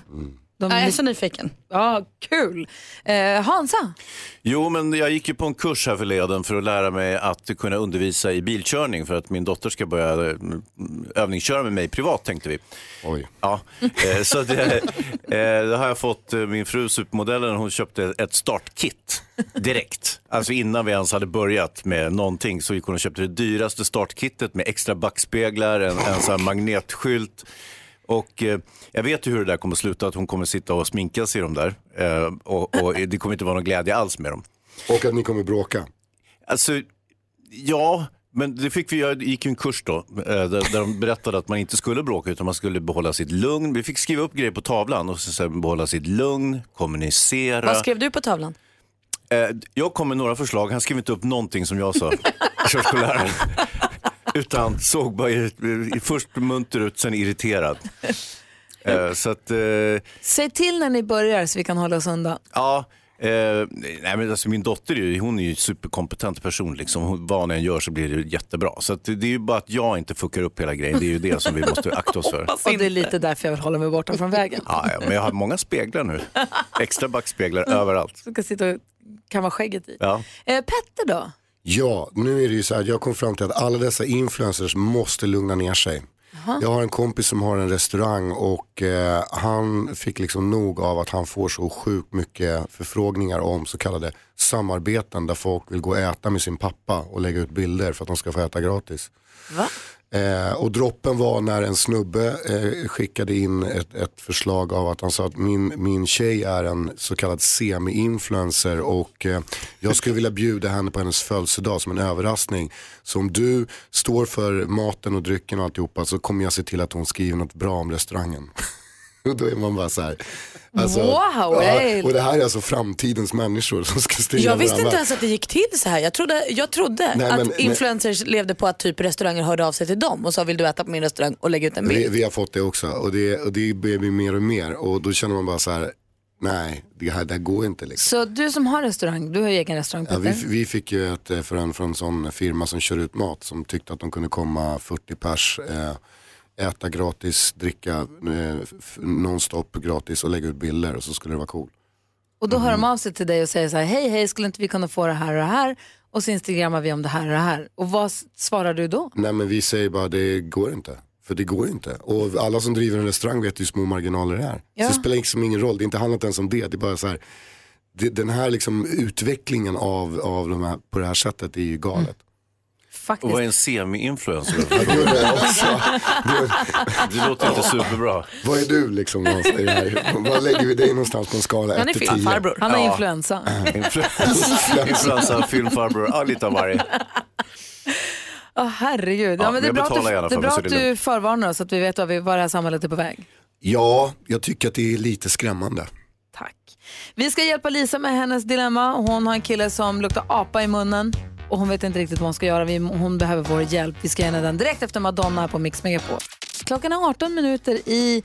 De, Ja, jag är så nyfiken. Ja, kul. Eh, Hansa? Jo, men jag gick ju på en kurs här förleden för att lära mig att kunna undervisa i bilkörning för att min dotter ska börja eh, övningsköra med mig privat tänkte vi. Oj. Ja, eh, så det, eh, då har jag fått eh, min fru supermodellen, hon köpte ett startkit direkt. Alltså innan vi ens hade börjat med någonting så gick hon och köpte det dyraste startkittet med extra backspeglar, en, en sån här magnetskylt. Och eh, jag vet ju hur det där kommer att sluta, att hon kommer sitta och sminka sig i de där. Eh, och, och det kommer inte vara någon glädje alls med dem. Och att ni kommer bråka. Alltså, ja, men det fick vi, jag gick ju en kurs då, eh, där, de berättade att man inte skulle bråka utan man skulle behålla sitt lugn. Vi fick skriva upp grejer på tavlan och så sen behålla sitt lugn, kommunicera. Vad skrev du på tavlan? Eh, jag kom med några förslag, han skrev inte upp någonting som jag sa, körskolläraren. Utan såg bara först munter ut, sen irriterad. Eh, så att, eh, Säg till när ni börjar så vi kan hålla oss undan. ja, eh, nej, men alltså min dotter är ju, hon är ju en superkompetent person. Liksom. Hon, vad hon än gör så blir det jättebra. Så att det är ju bara att jag inte fuckar upp hela grejen. Det är ju det som vi måste akta oss för. Och det är lite därför jag vill hålla mig borta från vägen. Ja, ja, men jag har många speglar nu. Extra backspeglar överallt. Så ska sitta och kamma skägget i. Ja. Eh, Petter då? Ja, nu är det ju så här, jag kom fram till att alla dessa influencers måste lugna ner sig. Jag har en kompis som har en restaurang och eh, han fick liksom nog av att han får så sjukt mycket förfrågningar om så kallade samarbeten där folk vill gå och äta med sin pappa och lägga ut bilder för att de ska få äta gratis. Va? Eh, och droppen var när en snubbe eh, skickade in ett, ett förslag av att han sa att min, min tjej är en så kallad semi-influencer och eh, jag skulle vilja bjuda henne på hennes födelsedag som en överraskning. Så om du står för maten och drycken och alltihopa så kommer jag se till att hon skriver något bra om restaurangen. och då är man bara så här alltså, Wow, ja. Och det här är alltså framtidens människor som ska styra Jag visste inte ens att det gick till så här. Jag trodde, jag trodde Nej, att men- influencers levde på att typ restauranger hörde av sig till dem och sa vill du äta på min restaurang och lägga ut en Vi, bild. vi har fått det också och det, och det börjar bli mer och mer och då känner man bara så här, nej det här, det här går inte liksom. Så du som har restaurang, du har ju egen restaurang Ja, Petter. vi, vi fick ju ett eh, från, från en sån firma som kör ut mat som tyckte att de kunde komma 40 pers, eh, äta gratis, dricka eh, nonstop gratis och lägga ut bilder och så skulle det vara cool. Och då hör de av sig till dig och säger så här, hej hej, skulle inte vi kunna få det här och det här? Och så instagrammar vi om det här och det här. Och vad svarar du då? Nej men vi säger bara det går inte. För det går inte. Och alla som driver en restaurang vet hur små marginaler det är. Ja. Så det spelar liksom ingen roll, det är inte handlat ens om det. Det är bara så här, det, den här liksom utvecklingen av, av de här, på det här sättet är ju galet. Och vad är en semi-influencer? det låter inte superbra. Vad är du liksom någonstans i det här? Vad lägger vi dig någonstans på en skala Han är 1 till 10? filmfarbror. Han har Ja. influensa. Influensa, filmfarbror, ja, lite av varje. Åh herregud. Ja, Ja, men det är bra, att du, det är bra att du förvarnar oss så att vi vet var, vi, var det här samhället är på väg. Ja, jag tycker att det är lite skrämmande. Vi ska hjälpa Lisa med hennes dilemma. Hon har en kille som luktar apa i munnen och hon vet inte riktigt vad hon ska göra. Vi, hon behöver vår hjälp. Vi ska ge henne den direkt efter Madonna här på Mix Megapol. Klockan är 18 minuter i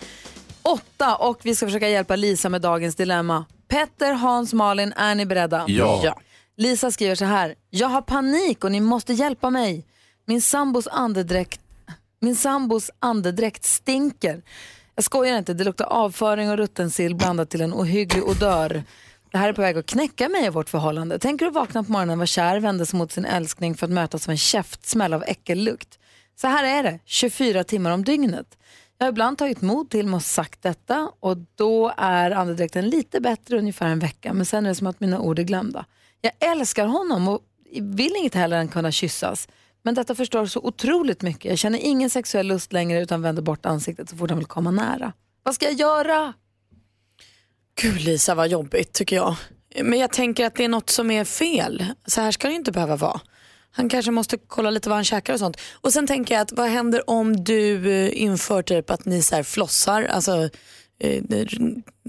åtta och vi ska försöka hjälpa Lisa med dagens dilemma. Petter, Hans, Malin, är ni beredda? Ja. Lisa skriver så här. Jag har panik och ni måste hjälpa mig. Min sambos andedräkt, min sambos andedräkt stinker. Jag skojar inte, det luktar avföring och rutten sill blandat till en ohygglig odör. Det här är på väg att knäcka mig i vårt förhållande. Tänker du vakna på morgonen, vara kär, vända sig mot sin älskning för att mötas av en käftsmäll av äckellukt. Så här är det, 24 timmar om dygnet. Jag har ibland tagit mod till mig och sagt detta och då är andedräkten lite bättre ungefär en vecka men sen är det som att mina ord är glömda. Jag älskar honom och vill inget heller än kunna kyssas. Men detta förstår så otroligt mycket. Jag känner ingen sexuell lust längre utan vänder bort ansiktet så fort han vill komma nära. Vad ska jag göra? Gud Lisa vad jobbigt tycker jag. Men jag tänker att det är något som är fel. Så här ska det inte behöva vara. Han kanske måste kolla lite vad han käkar och sånt. Och sen tänker jag att vad händer om du eh, inför typ att ni så här flossar, alltså eh,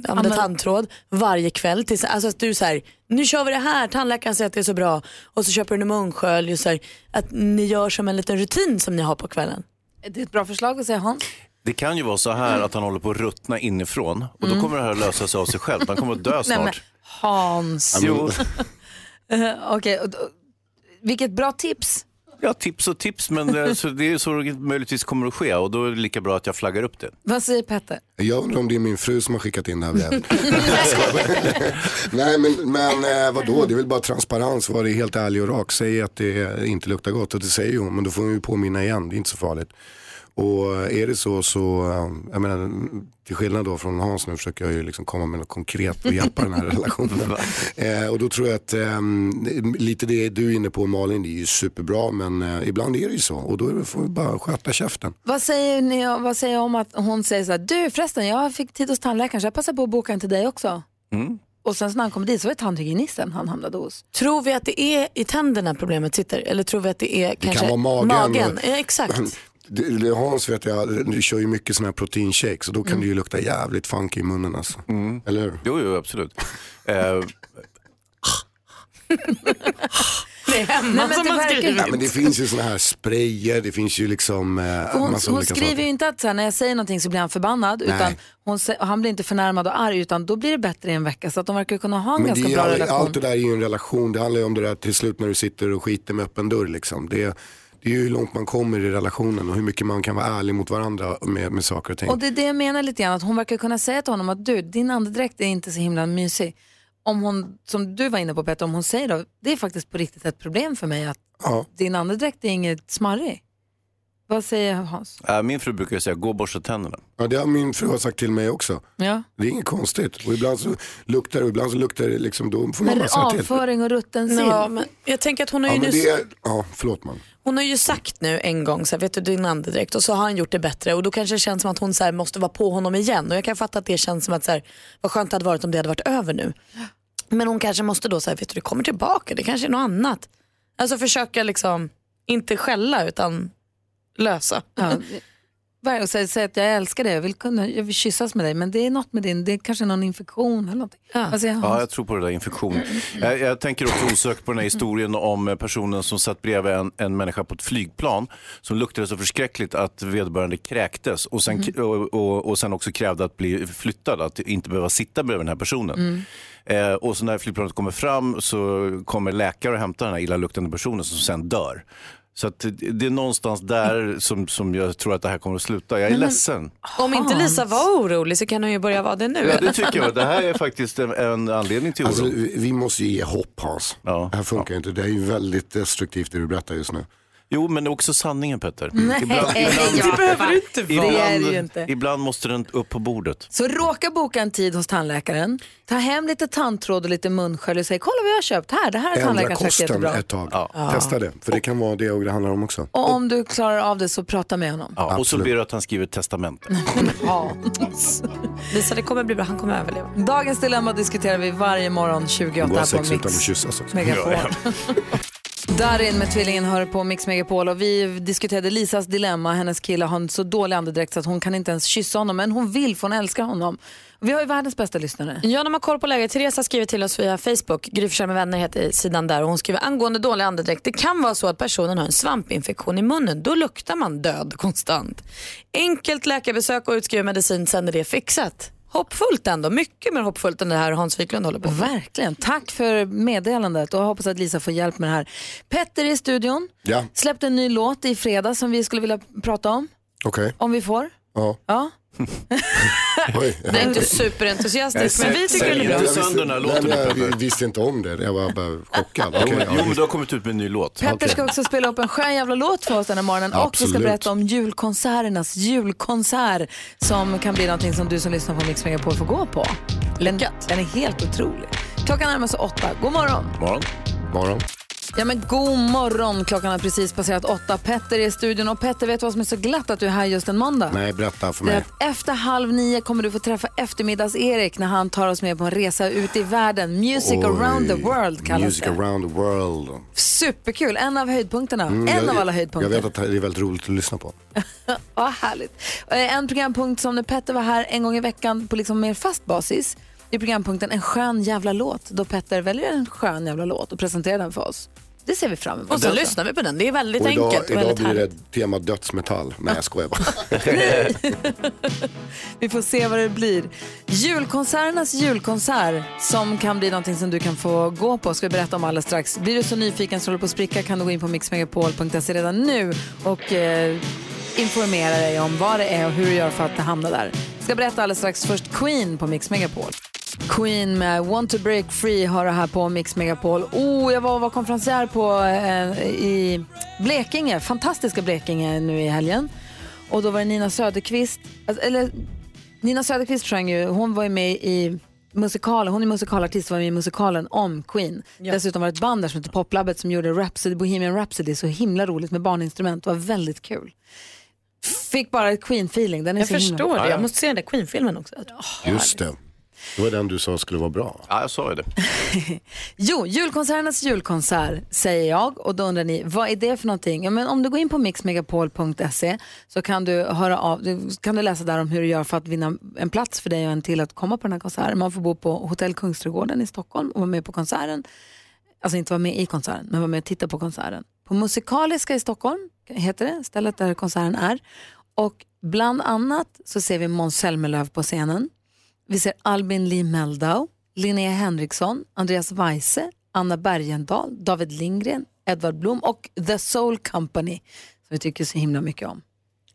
använder tandtråd varje kväll. Tills, alltså att du så här, nu kör vi det här, tandläkaren säger att det är så bra och så köper du en munskölj och så här, att ni gör som en liten rutin som ni har på kvällen. Det är ett bra förslag att säga Hans. Det kan ju vara så här att han håller på att ruttna inifrån och då Mm. kommer det här att lösa sig av sig själv. Han kommer att dö Nej, men, snart. Hans. Jo. Eh, Okej, och då- vilket bra tips. Ja, tips och tips, men eh, så det är så det möjligtvis kommer att ske och då är det lika bra att jag flaggar upp det. Vad säger Petter? Jag undrar om det är min fru som har skickat in det här brevet. Nej men, men eh, vadå, det är väl bara transparens, var det helt ärlig och rak. Säg att det inte luktar gott och det säger hon, men då får hon ju påminna igen, det är inte så farligt. Och är det så så, eh, jag menar, till skillnad då från Hans nu försöker jag ju liksom komma med något konkret och hjälpa den här relationen. Eh, och då tror jag att eh, lite det du är inne på Malin, det är ju superbra men eh, ibland är det ju så och då får vi bara sköta käften. Vad säger ni vad säger jag om att hon säger så här, du förresten jag fick tid hos tandläkaren så jag passar på att boka en till dig också. Mm. Och sen så när han kommer dit så är det tandhygienisten han hamnade hos. Tror vi att det är i tänderna problemet sitter eller tror vi att det är Det kanske kan vara magen. magen? och- Ja, exakt. Det- Hans vet jag, du kör ju mycket sådana här proteinshakes och då kan Mm. det ju lukta jävligt funky i munnen alltså. Eller hur? Jo, jo absolut. Eh, Det är hemma men som det man skriver. Ja, men det finns ju sådana här sprayer, det finns ju liksom eh, hon massa hon olika skriver saker. ju inte att så här, när jag säger någonting så blir han förbannad Nej. utan hon, han blir inte förnärmad och arg utan då blir det bättre i en vecka så att de verkar kunna ha en Men ganska bra all, relation. allt det där är ju en relation, det handlar ju om det där till slut när du sitter och skiter med öppen dörr liksom. Det, det är ju hur långt man kommer i relationen och hur mycket man kan vara ärlig mot varandra med, med saker och ting. Och det är det jag menar lite grann, att hon verkar kunna säga till honom att du, din andedräkt är inte så himla mysig. Om hon, som du var inne på Petter, om hon säger då, det är faktiskt på riktigt ett problem för mig att Ja. din andedräkt är inget smarrig. Vad säger Hans? eh, min fru brukar säga, gå och borsta tänderna. Ja, det har min fru har sagt till mig också. Ja. Det är inget konstigt. Och ibland så luktar det och ibland så luktar det liksom, då får man Men bara säga till. avföring och rutten sill. Ja, men jag tänker att hon har Ja, ju men nu det är, ja, förlåt man. Hon har ju sagt nu en gång, så här, vet du din andedräkt och så har han gjort det bättre och då kanske det känns som att hon så här, måste vara på honom igen och jag kan fatta att det känns som att så här, vad skönt det hade varit om det hade varit över nu. Men hon kanske måste då säga, vet du det kommer tillbaka, det kanske är något annat. Alltså försöka liksom, inte skälla utan lösa. Ja, Varje säga att jag älskar dig, jag vill, kunna, jag vill kyssas med dig men det är något med din, det är kanske någon infektion eller någonting. Vad säger Ja, Hans? jag tror på det där infektion. Jag, jag tänker också osökt på den här historien om personen som satt bredvid en, en människa på ett flygplan som luktade så förskräckligt att vederbörande kräktes och sen, och, och, och sen också krävde att bli flyttad, att inte behöva sitta bredvid den här personen. Eh, och så när flygplanet kommer fram så kommer läkare och hämtar den här illaluktande personen som sen dör. Så att det- är någonstans där som, som jag tror att det här kommer att sluta. Jag är men- ledsen. Om inte Lisa var orolig så kan hon ju börja vara det nu. Ja, det tycker jag. Det här är faktiskt en, en anledning till oro. Alltså, vi måste ju ge hopp Hans. Det här funkar ju inte. Det är ju väldigt destruktivt det du berättar just nu. Jo, men det är också sanningen Petter. Nej, Ibland, det behöver det inte vara. Det är det ju ibland, inte. ibland måste den upp på bordet. Så råka boka en tid hos tandläkaren, ta hem lite tandtråd och lite munskölj och säg kolla vad jag har köpt här, det här har tandläkaren sagt kosten jättebra. ett tag. Ja. Testa det, för det kan vara det och det handlar om också. Och om du klarar av det så prata med honom. Ja, och så ber du att han skriver ett testamente. Lisa det kommer bli bra, han kommer överleva. Dagens dilemma diskuterar vi varje morgon 28 Gå på sex utan att Mix kyssas också. Darin med tvillingen hör på Mix Megapol och vi diskuterade Lisas dilemma. Hennes kille har en så dålig andedräkt så att hon kan inte ens kyssa honom men hon vill för hon älskar honom. Vi har ju världens bästa lyssnare. Ja, de har koll på läget. Teresa skriver till oss via Facebook. Gry med vänner heter sidan där och hon skriver angående dålig andedräkt. Det kan vara så att personen har en svampinfektion i munnen. Då luktar man död konstant. Enkelt läkarbesök och utskriven medicin, sen är det fixat. Hoppfullt ändå. Mycket mer hoppfullt än det här Hans Wiklund håller på med. Verkligen. Tack för meddelandet och jag hoppas att Lisa får hjälp med det här. Petter i studion Ja, släppte en ny låt i fredags som vi skulle vilja prata om. okej. Om vi får. Ja. Ja. Det är inte superentusiastisk men vi tycker den är bra. Jag visste, nej, men jag vi- visste inte om det, jag var bara chockad. Jo, Okej, men, ja, jo, men du har kommit ut med en ny låt. Petter ska också spela upp en skön jävla låt för oss den här morgonen och vi ska berätta om julkonserternas julkonsert som kan bli någonting som du som lyssnar på Mix Megapol får gå på. Den, den är helt otrolig. Klockan närmar sig åtta. God morgon! Morgon. Morgon. Ja men god morgon, klockan har precis passerat åtta. Petter är i studion och Petter vet vad som är så glatt att du är här just en måndag? Nej, berätta för Det är mig. att efter halv nio kommer du få träffa eftermiddags-Erik när han tar oss med på en resa ut i världen. Music Oj, around the world kallas Music det. around the world. Superkul, en av höjdpunkterna. Mm, en jag- av alla höjdpunkter. Jag vet att det är väldigt roligt att lyssna på. Ja, härligt. Eh, En programpunkt som när Petter var här en gång i veckan på liksom mer fast basis är programpunkten En skön jävla låt. Då Petter väljer en skön jävla låt och presenterar den för oss. Det ser vi fram emot. Och så lyssnar vi på den. Det är väldigt Och idag, enkelt och idag väldigt blir härligt. det tema dödsmetall. Nej, jag skojar bara. Vi får se vad det blir. Julkonserternas julkonsert som kan bli någonting som du kan få gå på ska vi berätta om alldeles strax. Blir du så nyfiken så håller på att spricka kan du gå in på mixmegapol.se redan nu och eh, informera dig om vad det är och hur du gör för att hamna där. Ska berätta alldeles strax först Queen på Mix Megapol. Queen med Want to break free har det här på Mix Megapol. Oh, jag var och var konferencier på, eh, i Blekinge, fantastiska Blekinge nu i helgen. Och då var det Nina Söderqvist, alltså, eller Nina Söderqvist sjöng ju, hon var ju med i musikalen, hon är musikalartist och var med i musikalen om Queen. Dessutom var det ett band där som heter Poplabbet som gjorde Rhapsody, Bohemian Rhapsody, så himla roligt med barninstrument, det var väldigt kul. Fick bara ett Queen-feeling. Den är Jag så himla- förstår det. Jag måste se den där Queen-filmen också. Just det. Det var den du sa skulle vara bra. Ja, jag sa ju det. Jo, julkonserternas julkonsert säger jag och då undrar ni, vad är det för någonting? Ja, men om du går in på mixmegapol.se så kan du, höra av, kan du läsa där om hur du gör för att vinna en plats för dig och en till att komma på den här konserten. Man får bo på Hotell Kungsträdgården i Stockholm och vara med på konserten. Alltså inte vara med i konserten, men vara med och titta på konserten. På Musikaliska i Stockholm heter det, stället där konserten är. Och bland annat så ser vi Måns Zelmerlöw på scenen. Vi ser Albin Lee Meldau, Linnea Henriksson, Andreas Weise, Anna Bergendahl, David Lindgren, Edvard Blom och The Soul Company som vi tycker så himla mycket om.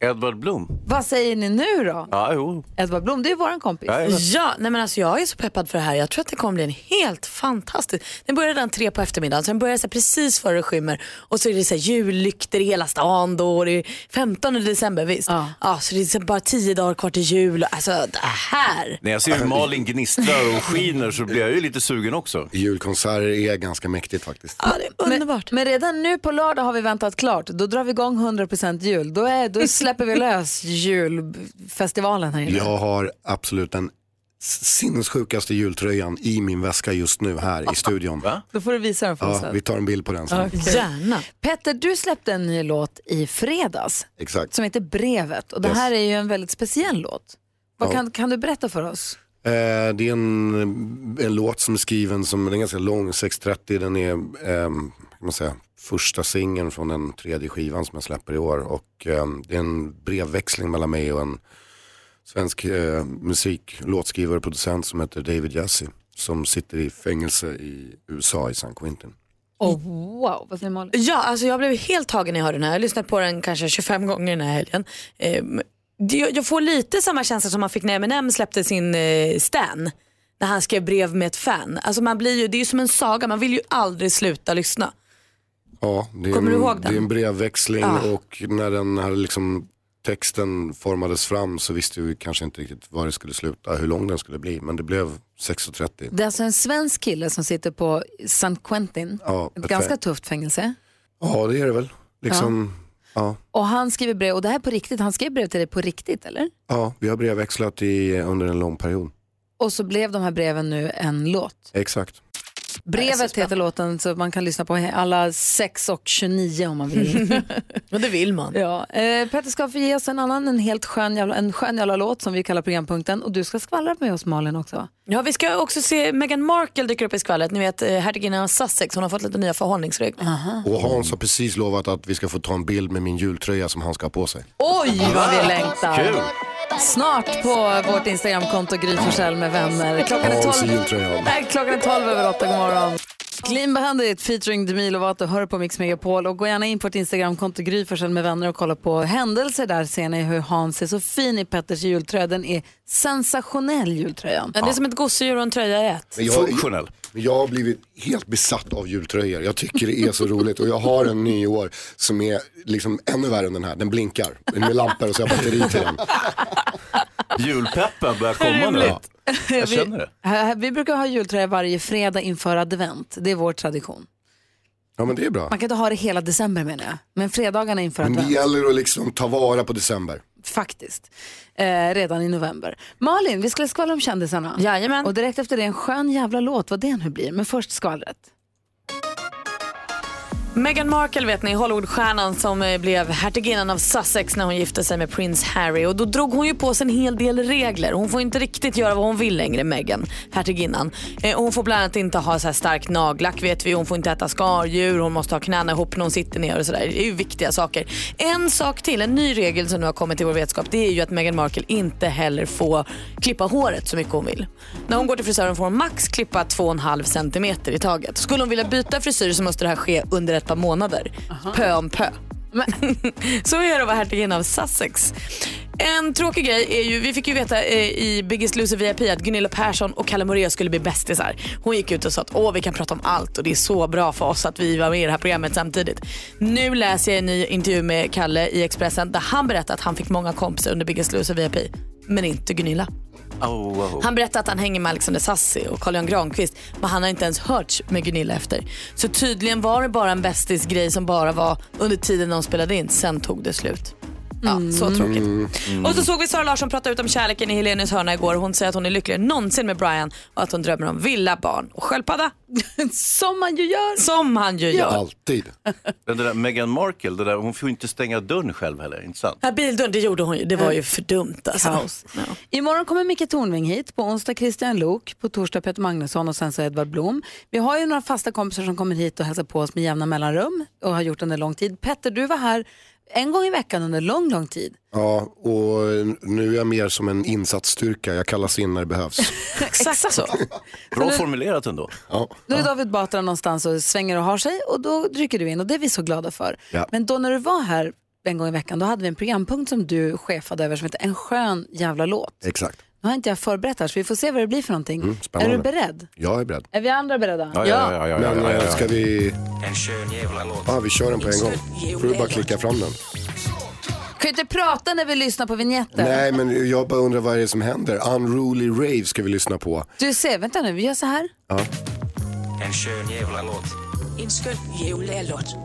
Edvard Blom. Vad säger ni nu då? Ja, jo. Edvard Blom, det är våran kompis. Ja, nej men alltså jag är så peppad för det här. Jag tror att det kommer bli en helt fantastisk. Den börjar redan tre på eftermiddagen, sen börjar det precis före det skymmer och så är det så här jullykter i hela stan då. Och det är 15 december visst. Ja. så det är bara tio dagar kvar till jul. Alltså det här. När jag ser hur Malin gnistrar och skiner så blir jag ju lite sugen också. Julkonserter är ganska mäktigt faktiskt. Ja, det är underbart. Men, men redan nu på lördag har vi väntat klart. Då drar vi igång 100% jul. Då, är, då släpper vi lös julfestivalen här inne. Jag har absolut den sinnessjukaste jultröjan i min väska just nu här i studion. Då får du visa den för oss. Ja, sen. vi tar en bild på den sen. Okej. Petter, du släppte en ny låt i fredags Exakt. som heter Brevet. Och det Yes. här är ju en väldigt speciell låt. Vad Ja. kan, kan du berätta för oss? Eh, det är en, en låt som är skriven som den är ganska lång, 6.30. Den är ehm, kan man säga, första singeln från den tredje skivan som jag släpper i år. Och ehm, det är en brevväxling mellan mig och en svensk eh, musik, låtskrivare och producent som heter David Jassy. Som sitter i fängelse i USA i San Quentin. Oh, wow, vad säger Malin? Ja, alltså jag blev helt tagen när jag hörde den här. Jag har lyssnat på den kanske 25 gånger den här helgen. Ehm, jag, jag får lite samma känsla som man fick när Eminem släppte sin eh, Stan. När han skrev brev med ett fan. Alltså man blir ju, det är ju som en saga, man vill ju aldrig sluta lyssna. Ja, det är, Kommer en, du ihåg den? det är en brevväxling Ja. och när den här liksom, texten formades fram så visste vi kanske inte riktigt var det skulle sluta, hur lång den skulle bli. Men det blev 6.30. Det är alltså en svensk kille som sitter på San Quentin. Ja, Ett ett ganska tufft fängelse. Ja, det är det väl. Liksom, ja. Och han skriver brev, och det här är på riktigt, han skrev brev till dig på riktigt eller? Ja, vi har brevväxlat i, under en lång period. Och så blev de här breven nu en låt. Exakt. Brevet heter låten så man kan lyssna på alla 6 och 29 om man vill. och det vill man. Ja. Eh, Petter ska få ge oss en annan, en helt skön jävla, en skön jävla låt som vi kallar programpunkten och du ska skvallra med oss Malin också. Ja, vi ska också se Meghan Markle dyker upp i skvallret. Ni vet eh, hertiginnan av Sussex, hon har fått lite nya förhållningsregler. Och Hans har precis lovat att vi ska få ta en bild med min jultröja som han ska ha på sig. Oj vad vi längtar. Kul. Snart på vårt Instagramkonto Gry Forssell med vänner. Klockan är Hans i 12, jultröjan. Nej, klockan är 12 över 8, god morgon. Clean Bandit featuring Demi Lovato hör på Mix Megapol och gå gärna in på ett Instagramkonto Gry med vänner och kolla på händelser där ser ni hur Hans är så fin i Petters jultröja. Den är sensationell jultröjan. Ja, det är som ett gosedjur och en tröja i ett. Men jag, har blivit helt besatt av jultröjor. Jag tycker det är så roligt och jag har en ny år som är liksom ännu värre än den här. Den blinkar med lampor och så har jag batteri till den. Julpeppen börjar komma nu. Jag känner det. Vi, vi brukar ha jultröja varje fredag inför advent. Det är vår tradition. Ja men det är bra. Man kan inte ha det hela december menar jag. Men fredagarna inför Men det advent. gäller att liksom ta vara på december. Faktiskt. Eh, redan i november. Malin, vi skulle skvallra om kändisarna. Jajamän. Och direkt efter det en skön jävla låt, vad det nu blir. Men först skvallret. Meghan Markle vet ni, Hollywoodstjärnan som eh, blev hertiginnan av Sussex när hon gifte sig med prins Harry. Och då drog hon ju på sig en hel del regler. Hon får inte riktigt göra vad hon vill längre, Meghan, hertiginnan. Eh, hon får bland annat inte ha så här stark nagellack vet vi. Hon får inte äta skaldjur, hon måste ha knäna ihop när hon sitter ner och sådär. Det är ju viktiga saker. En sak till, en ny regel som nu har kommit till vår vetskap, det är ju att Meghan Markle inte heller får klippa håret så mycket hon vill. När hon går till frisören får hon max klippa 2,5 cm i taget. Skulle hon vilja byta frisyr så måste det här ske under ett par månader. Pö om pö. så är det att vara hertiginna av Sussex. En tråkig grej är ju, vi fick ju veta eh, i Biggest Loser VIP att Gunilla Persson och Kalle Moraeus skulle bli bästisar. Hon gick ut och sa att Åh, vi kan prata om allt och det är så bra för oss att vi var med i det här programmet samtidigt. Nu läser jag en ny intervju med Kalle i Expressen där han berättar att han fick många kompisar under Biggest Loser VIP, men inte Gunilla. Oh, oh. Han berättar att han hänger med Alexander Sassi och Carl-Jan Granqvist men han har inte ens hörts med Gunilla efter. Så tydligen var det bara en bästis grej som bara var under tiden de spelade in, sen tog det slut. Ja, så tråkigt. Mm. Och så såg vi Sara Larsson prata ut om kärleken i Helenius hörna igår. Hon säger att hon är lyckligare än någonsin med Brian och att hon drömmer om villa, barn och sköldpadda. Som man ju gör. Som han ju gör. Alltid. Den där Meghan Markle, det där, hon får ju inte stänga dörren själv heller, inte sant? Ja, bildörren, det gjorde hon ju. Det var ju för dumt alltså. Kaos. Imorgon kommer Micke Tornving hit, på onsdag Christian Lok, på torsdag Peter Magnusson och sen så Edvard Blom. Vi har ju några fasta kompisar som kommer hit och hälsar på oss med jämna mellanrum och har gjort under lång tid. Petter, du var här en gång i veckan under lång, lång tid. Ja, och nu är jag mer som en insatsstyrka. Jag kallas in när det behövs. Exakt så. Bra formulerat ändå. Ja. Då är David Batra någonstans och svänger och har sig och då rycker du in och det är vi så glada för. Ja. Men då när du var här en gång i veckan då hade vi en programpunkt som du chefade över som heter En skön jävla låt. Exakt. Nu har inte jag förberett här så vi får se vad det blir för någonting. Mm, är du beredd? Jag är beredd. Är vi andra beredda? Men eh, ska vi... En skön jävla låt. Ja, vi kör den på en gång. Får du bara klicka fram den. Kan inte prata när vi lyssnar på vignetten. Nej, men jag bara undrar vad är det som händer. Unruly Rave ska vi lyssna på. Du ser, vänta nu, vi gör så här. Ja. En skön jävla låt. En skön jävla låt.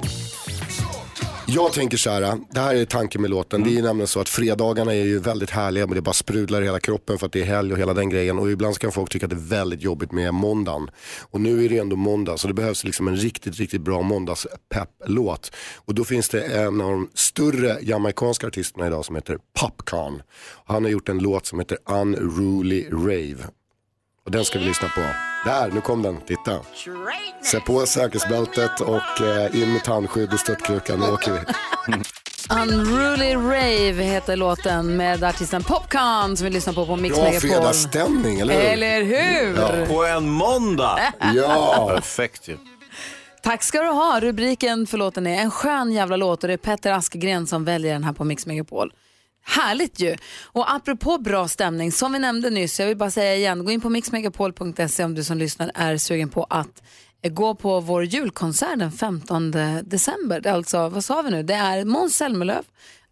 Jag tänker så här, det här är tanken med låten. Det är nämligen så att fredagarna är ju väldigt härliga, men det bara sprudlar i hela kroppen för att det är helg och hela den grejen. Och ibland kan folk tycka att det är väldigt jobbigt med måndagen. Och nu är det ändå måndag, så det behövs liksom en riktigt, riktigt bra måndagspepp-låt. Och då finns det en av de större jamaicanska artisterna idag som heter Popcorn. Han har gjort en låt som heter Unruly Rave. Och den ska vi lyssna på. Där, nu kom den. Titta. Sätt på säkerhetsbältet och eh, in med tandskydd och störtkrukan. Nu åker vi. Unruly Rave heter låten med artisten Popcorn som vi lyssnar på på Mix Bra Megapol. fredagsstämning, eller hur? Eller hur? På en måndag! Ja. Perfekt ju. Tack ska du ha. Rubriken för låten är En skön jävla låt och det är Petter Askegren som väljer den här på Mix Megapol. Härligt ju! Och apropå bra stämning, som vi nämnde nyss, jag vill bara säga igen, gå in på mixmegapol.se om du som lyssnar är sugen på att eh, gå på vår julkonsert den 15 december. Det är alltså, vad sa vi nu, det är Måns Zelmerlöw,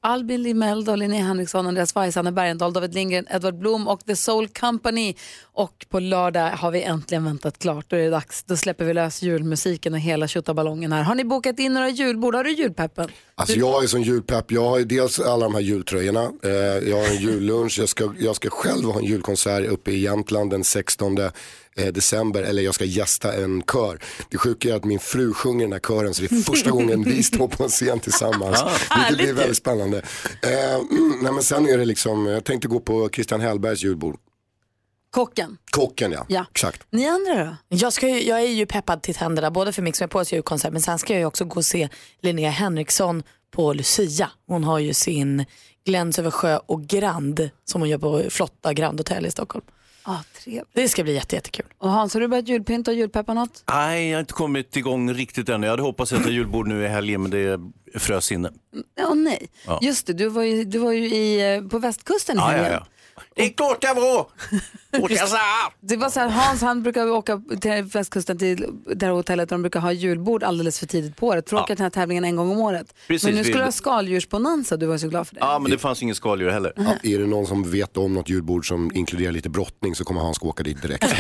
Albin Limeldo, Linnea Henriksson, Andreas Weiss, Anna Bergendahl, David Lindgren, Edward Blom och The Soul Company. Och på lördag har vi äntligen väntat klart. Då är det dags. Då släpper vi lös julmusiken och hela tjottaballongen här. Har ni bokat in några julbord? Har du julpeppen? Alltså jag är som julpepp, jag har ju dels alla de här jultröjorna, eh, jag har en jullunch, jag ska, jag ska själv ha en julkonsert uppe i Jämtland den 16. Eh, december, eller jag ska gästa en kör. Det sjuka är att min fru sjunger den här kören så det är första gången vi står på en scen tillsammans. Vilket blir väldigt spännande. Eh, mm, nej, men sen är det liksom, jag tänkte gå på Christian Hellbergs julbord. Kocken. Kocken ja, Ja. exakt. Ni andra då? Jag, ska ju, jag är ju peppad till tänderna både för Mix Megapols julkonsert men sen ska jag ju också gå och se Linnea Henriksson på Lucia. Hon har ju sin Gläns över sjö och Grand som hon gör på Flotta Grand Hotel i Stockholm. Trevligt. Det ska bli jätte, jättekul. Och Hans, har du börjat julpynta och julpeppa något? Nej, jag har inte kommit igång riktigt än. Jag hade hoppats att jag julbord nu i helgen, men det frös inne. Ja, nej. Ja. Just det, du var ju, du var ju i, eh, på västkusten i Ja, ja, helgen. ja. Det är klart jag var! Det var så här, Hans han brukar åka till västkusten till det här hotellet där de brukar ha julbord alldeles för tidigt på året. För att Ja. åka till den här tävlingen en gång om året. Precis, Men nu vi- skulle du ha skaldjursbonanza, du var så glad för det. Ja, men det fanns ingen skaldjur heller. Ja, är det någon som vet om något julbord som inkluderar lite brottning så kommer Hans åka dit direkt.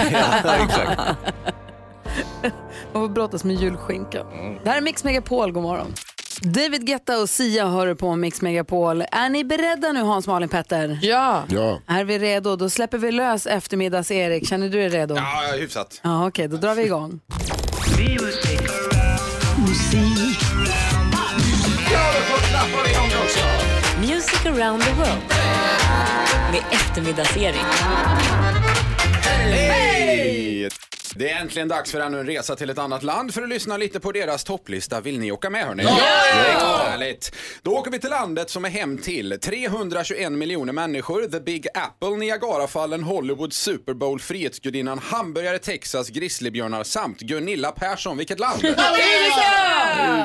Man får brottas med julskinka. Det här är Mix Megapol, god morgon. David Guetta och Sia hör på Mix Megapol. Är ni beredda nu Hans, Malin, Petter? Ja. ja. Är vi redo? Då släpper vi lös eftermiddags-Erik. Känner du dig redo? Ja, ja, hyfsat. Ja, Okej, då drar vi igång. Music around the world. Med eftermiddags-Erik. Hej! Det är äntligen dags för ännu en resa till ett annat land för att lyssna lite på deras topplista. Vill ni åka med hörni? Ja! Härligt! Då åker vi till landet som är hem till 321 miljoner människor, The Big Apple, Niagarafallen, Hollywood, Super Bowl, Frihetsgudinnan, hamburgare, Texas, grizzlybjörnar samt Gunilla Persson. Vilket land?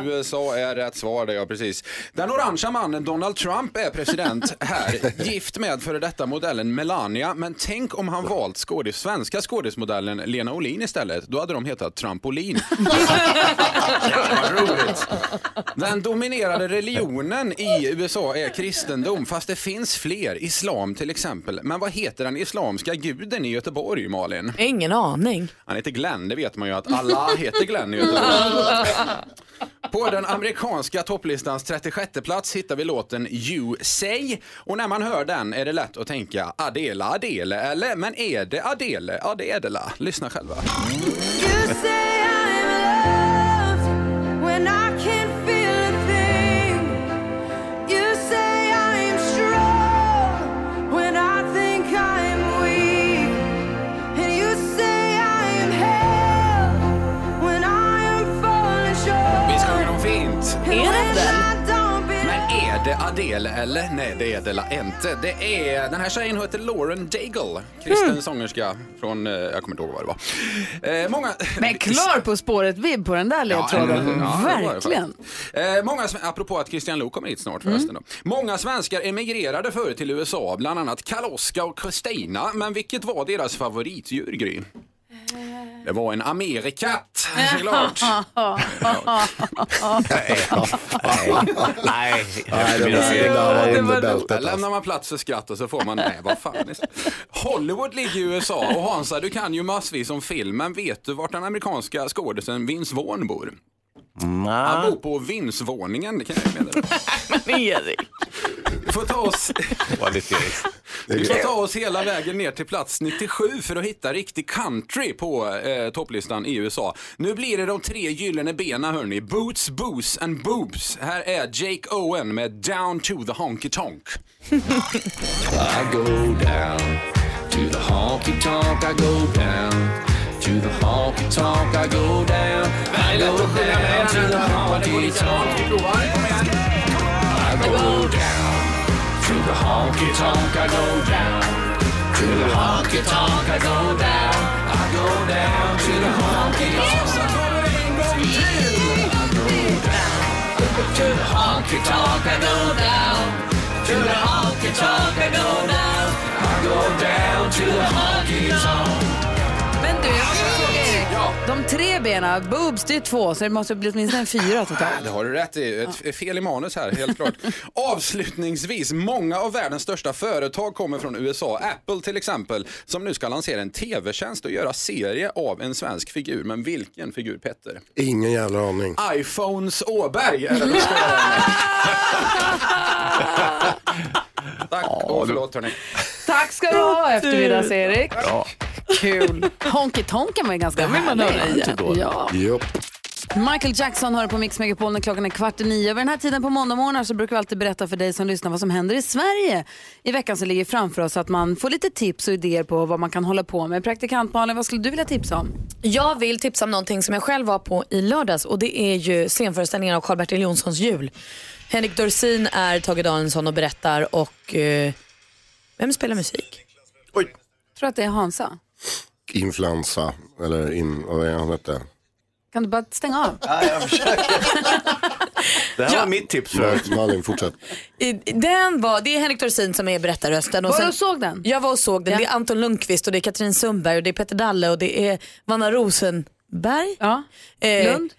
USA är rätt svar det, ja precis. Den orangea mannen Donald Trump är president här, gift med före detta modellen Melania. Men tänk om han valt skådis, svenska skådismodellen Lena Olin istället. Då hade de hetat Trampolin. Roligt. Den dominerade religionen i USA är kristendom, fast det finns fler. Islam till exempel. Men vad heter den islamska guden i Göteborg, Malin? Ingen aning. Han heter Glenn, det vet man ju att alla heter Glenn i Göteborg. På den amerikanska topplistans 36 plats hittar vi låten You Say. Och när man hör den är det lätt att tänka Adela Adele, eller? Men är det Adele Adela? Lyssna själva. When I eller? Nej, det är det la inte. Det är, den här tjejen heter Lauren Daigle, kristen sångerska från, eh, jag kommer inte ihåg vad det var. Eh, många... Men klar På spåret-vibb på den där ledtråden. Ja, det var det Verkligen. faktiskt. Eh, många, sve- apropå att Christian Luuk kommer hit snart förresten. Då. Många svenskar emigrerade förr till USA, bland annat Karl-Oskar och Kristina. Men vilket var deras favoritdjur, Gry? Det var en amerikatt, såklart. Nej, Nej, det var- det var under bältet, Där lämnar man plats för skratt och så får man, nej vad fan. Hollywood ligger i USA och Hansa du kan ju massvis om film, men vet du vart den amerikanska skådisen Vince Vaughn bor? Han bor på vindsvåningen, det kan jag meddela. Men Erik. Vi får ta oss... Vi får ta oss hela vägen ner till plats 97 för att hitta riktig country på eh, topplistan i USA. Nu blir det de tre gyllene benen hörni. Boots, booze and boobs. Här är Jake Owen med Down to the Honky Tonk. I go down to the honky tonk. I go down to the honky tonk. I go down. I go down to the honky tonk. I go down to the honky tonk. I go down to the honky tonk. I go down. I go down to the honky tonk. I go down to the honky tonk I go down. To the honky tonk I go down. I go down to the honky tonk. De tre benen, boobs det är två, så det måste bli åtminstone en fyra totalt. Det har du rätt i. Ett fel i manus här, helt klart. Avslutningsvis, många av världens största företag kommer från USA. Apple till exempel, som nu ska lansera en tv-tjänst och göra serie av en svensk figur. Men vilken figur, Petter? Ingen jävla aning. iPhones Åberg är det de ska göra. Tack och förlåt hörni. Tack ska du ha eftermiddags-Erik. Kul. Honky Tonk kan man ju ganska Den vill man höra igen. Ja. Japp. Michael Jackson hör på Mix Megapol när klockan är kvart i nio. Över den här tiden på måndagmorgnar så brukar vi alltid berätta för dig som lyssnar vad som händer i Sverige i veckan som ligger framför oss så att man får lite tips och idéer på vad man kan hålla på med. Praktikant Malin, vad skulle du vilja tipsa om? Jag vill tipsa om någonting som jag själv var på i lördags och det är ju scenföreställningen av Karl-Bertil Jonssons jul. Henrik Dorsin är Tage Danielsson och berättar och eh, vem spelar musik? Jag tror att det är Hansa. Influensa, eller in, vad är han hette? Kan du bara stänga av? Det här var mitt tips för Malin, fortsätt. I- Den var, det är Henrik Dorsin som är berättarrösten. Var du och såg den? Jag var och såg den. Det är Anton Lundqvist och det är Katrin Sundberg och det är Peter Dalle och det är Vanna Rosenberg. Ja. Eh, Lund?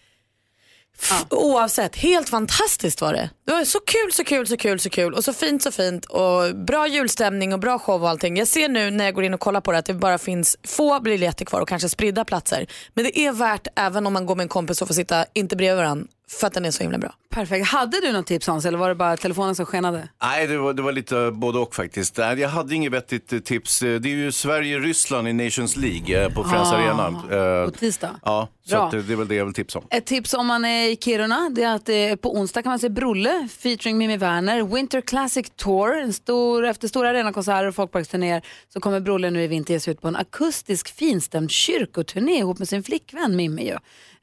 F- Oavsett, helt fantastiskt var det. Det var så kul, så kul, så kul, så kul och så fint, så fint och bra julstämning och bra show och allting. Jag ser nu när jag går in och kollar på det att det bara finns få biljetter kvar och kanske spridda platser. Men det är värt även om man går med en kompis och får sitta inte bredvid varandra för att den är så himla bra. Perfekt. Hade du något tips Hans eller var det bara telefonen som skenade? Nej, det var, det var lite både och faktiskt. Jag hade inget vettigt eh, tips. Eh, Det är ju Sverige-Ryssland i Nations League eh, på Friends Ah, Arena. Eh, På tisdag? Ja, så Bra. att det, det är väl det jag vill tipsa om. Ett tips om man är i Kiruna det är att eh, på onsdag kan man se Brolle featuring Mimmi Werner. Winter Classic Tour. En stor, efter stora arenakonserter och folkparksturnéer så kommer Brolle nu i vinter ge sig ut på en akustisk finstämd kyrkoturné ihop med sin flickvän Mimmi.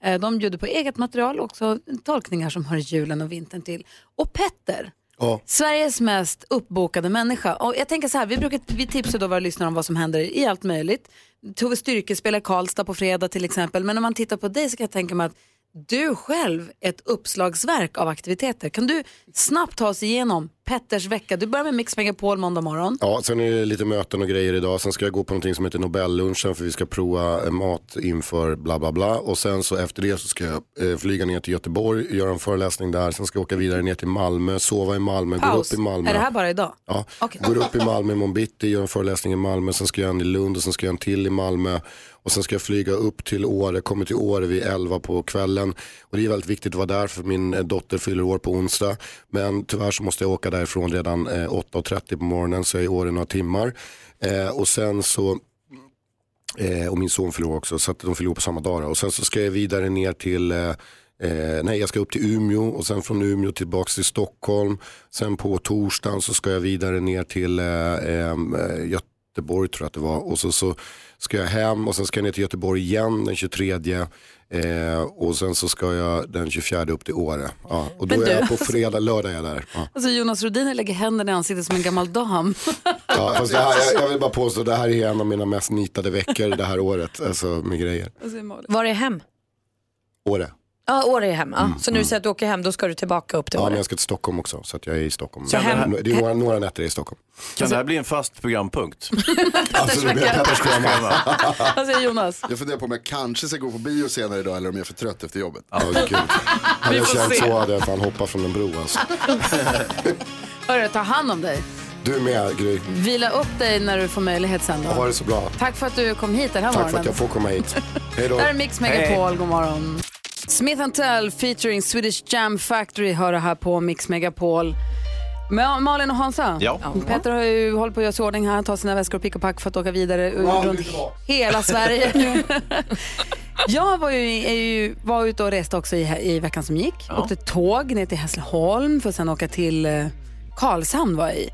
Eh, De bjuder på eget material och också tolkningar som hör julen och vintern till. Och Petter, Ja. Sveriges mest uppbokade människa. Och jag tänker så här, vi, brukar, vi tipsar då våra lyssnare om vad som händer i allt möjligt. Tove Styrke spelar Karlstad på fredag till exempel. Men när man tittar på dig så kan jag tänka mig att du själv är ett uppslagsverk av aktiviteter. Kan du snabbt ta oss igenom Petters vecka? Du börjar med Mix Megapol måndag morgon. Ja, sen är det lite möten och grejer idag. Sen ska jag gå på någonting som heter Nobellunchen för vi ska prova eh, mat inför bla bla bla. Och sen så efter det så ska jag eh, flyga ner till Göteborg, göra en föreläsning där. Sen ska jag åka vidare ner till Malmö, sova i Malmö, gå Paus. upp i Malmö. Är det här bara idag? Ja, går upp i Malmö imorgon bitti, gör en föreläsning i Malmö, sen ska jag en i Lund och sen ska jag en till i Malmö. Och sen ska jag flyga upp till Åre, kommer till Åre vid 11 på kvällen. Och det är väldigt viktigt att vara där för min eh, dotter fyller år på onsdag. Men tyvärr så måste jag åka därifrån redan eh, 8.30 på morgonen så jag är i Åre några timmar. Eh, och sen så eh, och min son fyller år också, så att de fyller år på samma dag. Och sen så ska jag vidare ner till, eh, eh, nej jag ska upp till Umeå och sen från Umeå tillbaks till Stockholm. Sen på torsdagen så ska jag vidare ner till eh, eh, Göteborg tror jag att det var. Och så, så ska jag hem och sen ska jag ner till Göteborg igen den 23. Eh, och sen så ska jag den 24 upp till Åre. Ja, och då Men är du, jag på alltså- fredag, lördag är jag där. Ja. Alltså Jonas Rhodiner lägger händerna i ansiktet som en gammal dam. Ja, fast det här, jag, jag vill bara påstå, det här är en av mina mest nitade veckor det här året. Alltså med grejer. Var är hem? Åre. Ja, Åre är hem. Ja. Mm, så nu säger att du åker hem, då ska du tillbaka upp till Ja, Åre. men jag ska till Stockholm också, så att jag är i Stockholm. Så hem- det är några, några nätter i Stockholm. Kan det här bli en fast programpunkt? Absolut, det Petters schema. Vad säger Jonas? Jag funderar på om jag kanske ska gå på bio senare idag eller om jag är för trött efter jobbet. Ja, gud. Hade jag känt se. så hade jag fan hoppat från en bro alltså. Hörru, ta hand om dig. Du med Gry. Vila upp dig när du får möjlighet sen då. Ha det så bra. Tack för att du kom hit den här Tack för morgonen. att jag får komma hit. Hej då. Där är Mix Megapol, god morgon. Smith Tell featuring Swedish Jam Factory hör det här på Mix Megapol. Ma- Malin och Hansa, Ja. Peter har ju hållit på att göra sig i ordning här, ta sina väskor och pick och pack för att åka vidare Ja, runt hela Sverige. Jag var ju, är ju, var ute och reste också i, i veckan som gick. Ja. Åkte tåg ner till Hässleholm för att sen åka till eh, Karlshamn var jag i.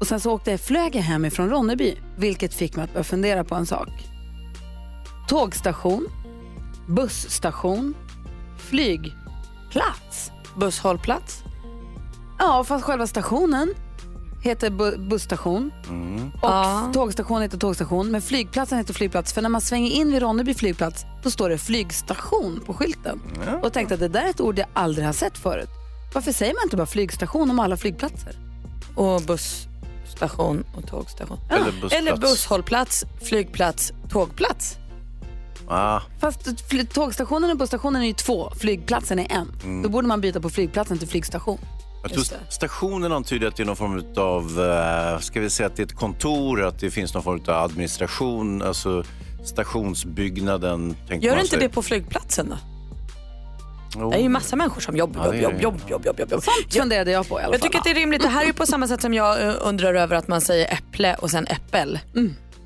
Och sen så åkte jag, flög jag hem ifrån Ronneby, vilket fick mig att börja fundera på en sak. Tågstation, busstation, flygplats. Busshållplats? Ja, fast själva stationen heter bu- busstation och tågstation heter tågstation. Men flygplatsen heter flygplats. För när man svänger in vid Ronneby flygplats då står det flygstation på skylten. Och tänkte att det där är ett ord jag aldrig har sett förut. Varför säger man inte bara flygstation om alla flygplatser? Och busstation och tågstation. Eller bussplats. Eller busshållplats, flygplats, tågplats. Ah. Fast tågstationen och busstationen är ju två, flygplatsen är en. Mm. Då borde man byta på flygplatsen till flygstation. Jag tror stationen antyder att det är någon form av, eh, ska vi säga att det är ett kontor, att det finns någon form av administration, alltså stationsbyggnaden. Gör man inte det på flygplatsen då? Jo. Det är ju massa människor som jobbar, jobb, är jobb, det. jobb, jobb, jobb, jobb. Sånt funderade jag på i alla Jag fall. tycker att det är rimligt. Det här är ju på samma sätt som jag eh, undrar över att man säger äpple och sen äppel.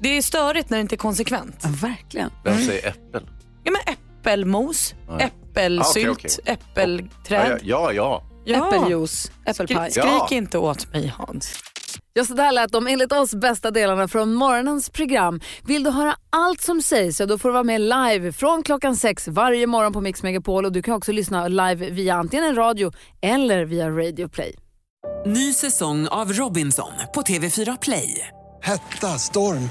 Det är störigt när det inte är konsekvent. verkligen. Vem säger äppel? Ja, men äppelmos, Ja. äppelsylt, Ah, okej, okej. äppelträd. Ja, ja. Ja. Äppeljuice, äppelpaj. Skri- skrik inte åt mig Hans. Ja, så där lät de enligt oss bästa delarna från morgonens program. Vill du höra allt som sägs så då får du vara med live från klockan sex varje morgon på Mix Megapol och du kan också lyssna live via antingen en radio eller via Radio Play. Ny säsong av Robinson på TV4 Play. Hetta, storm,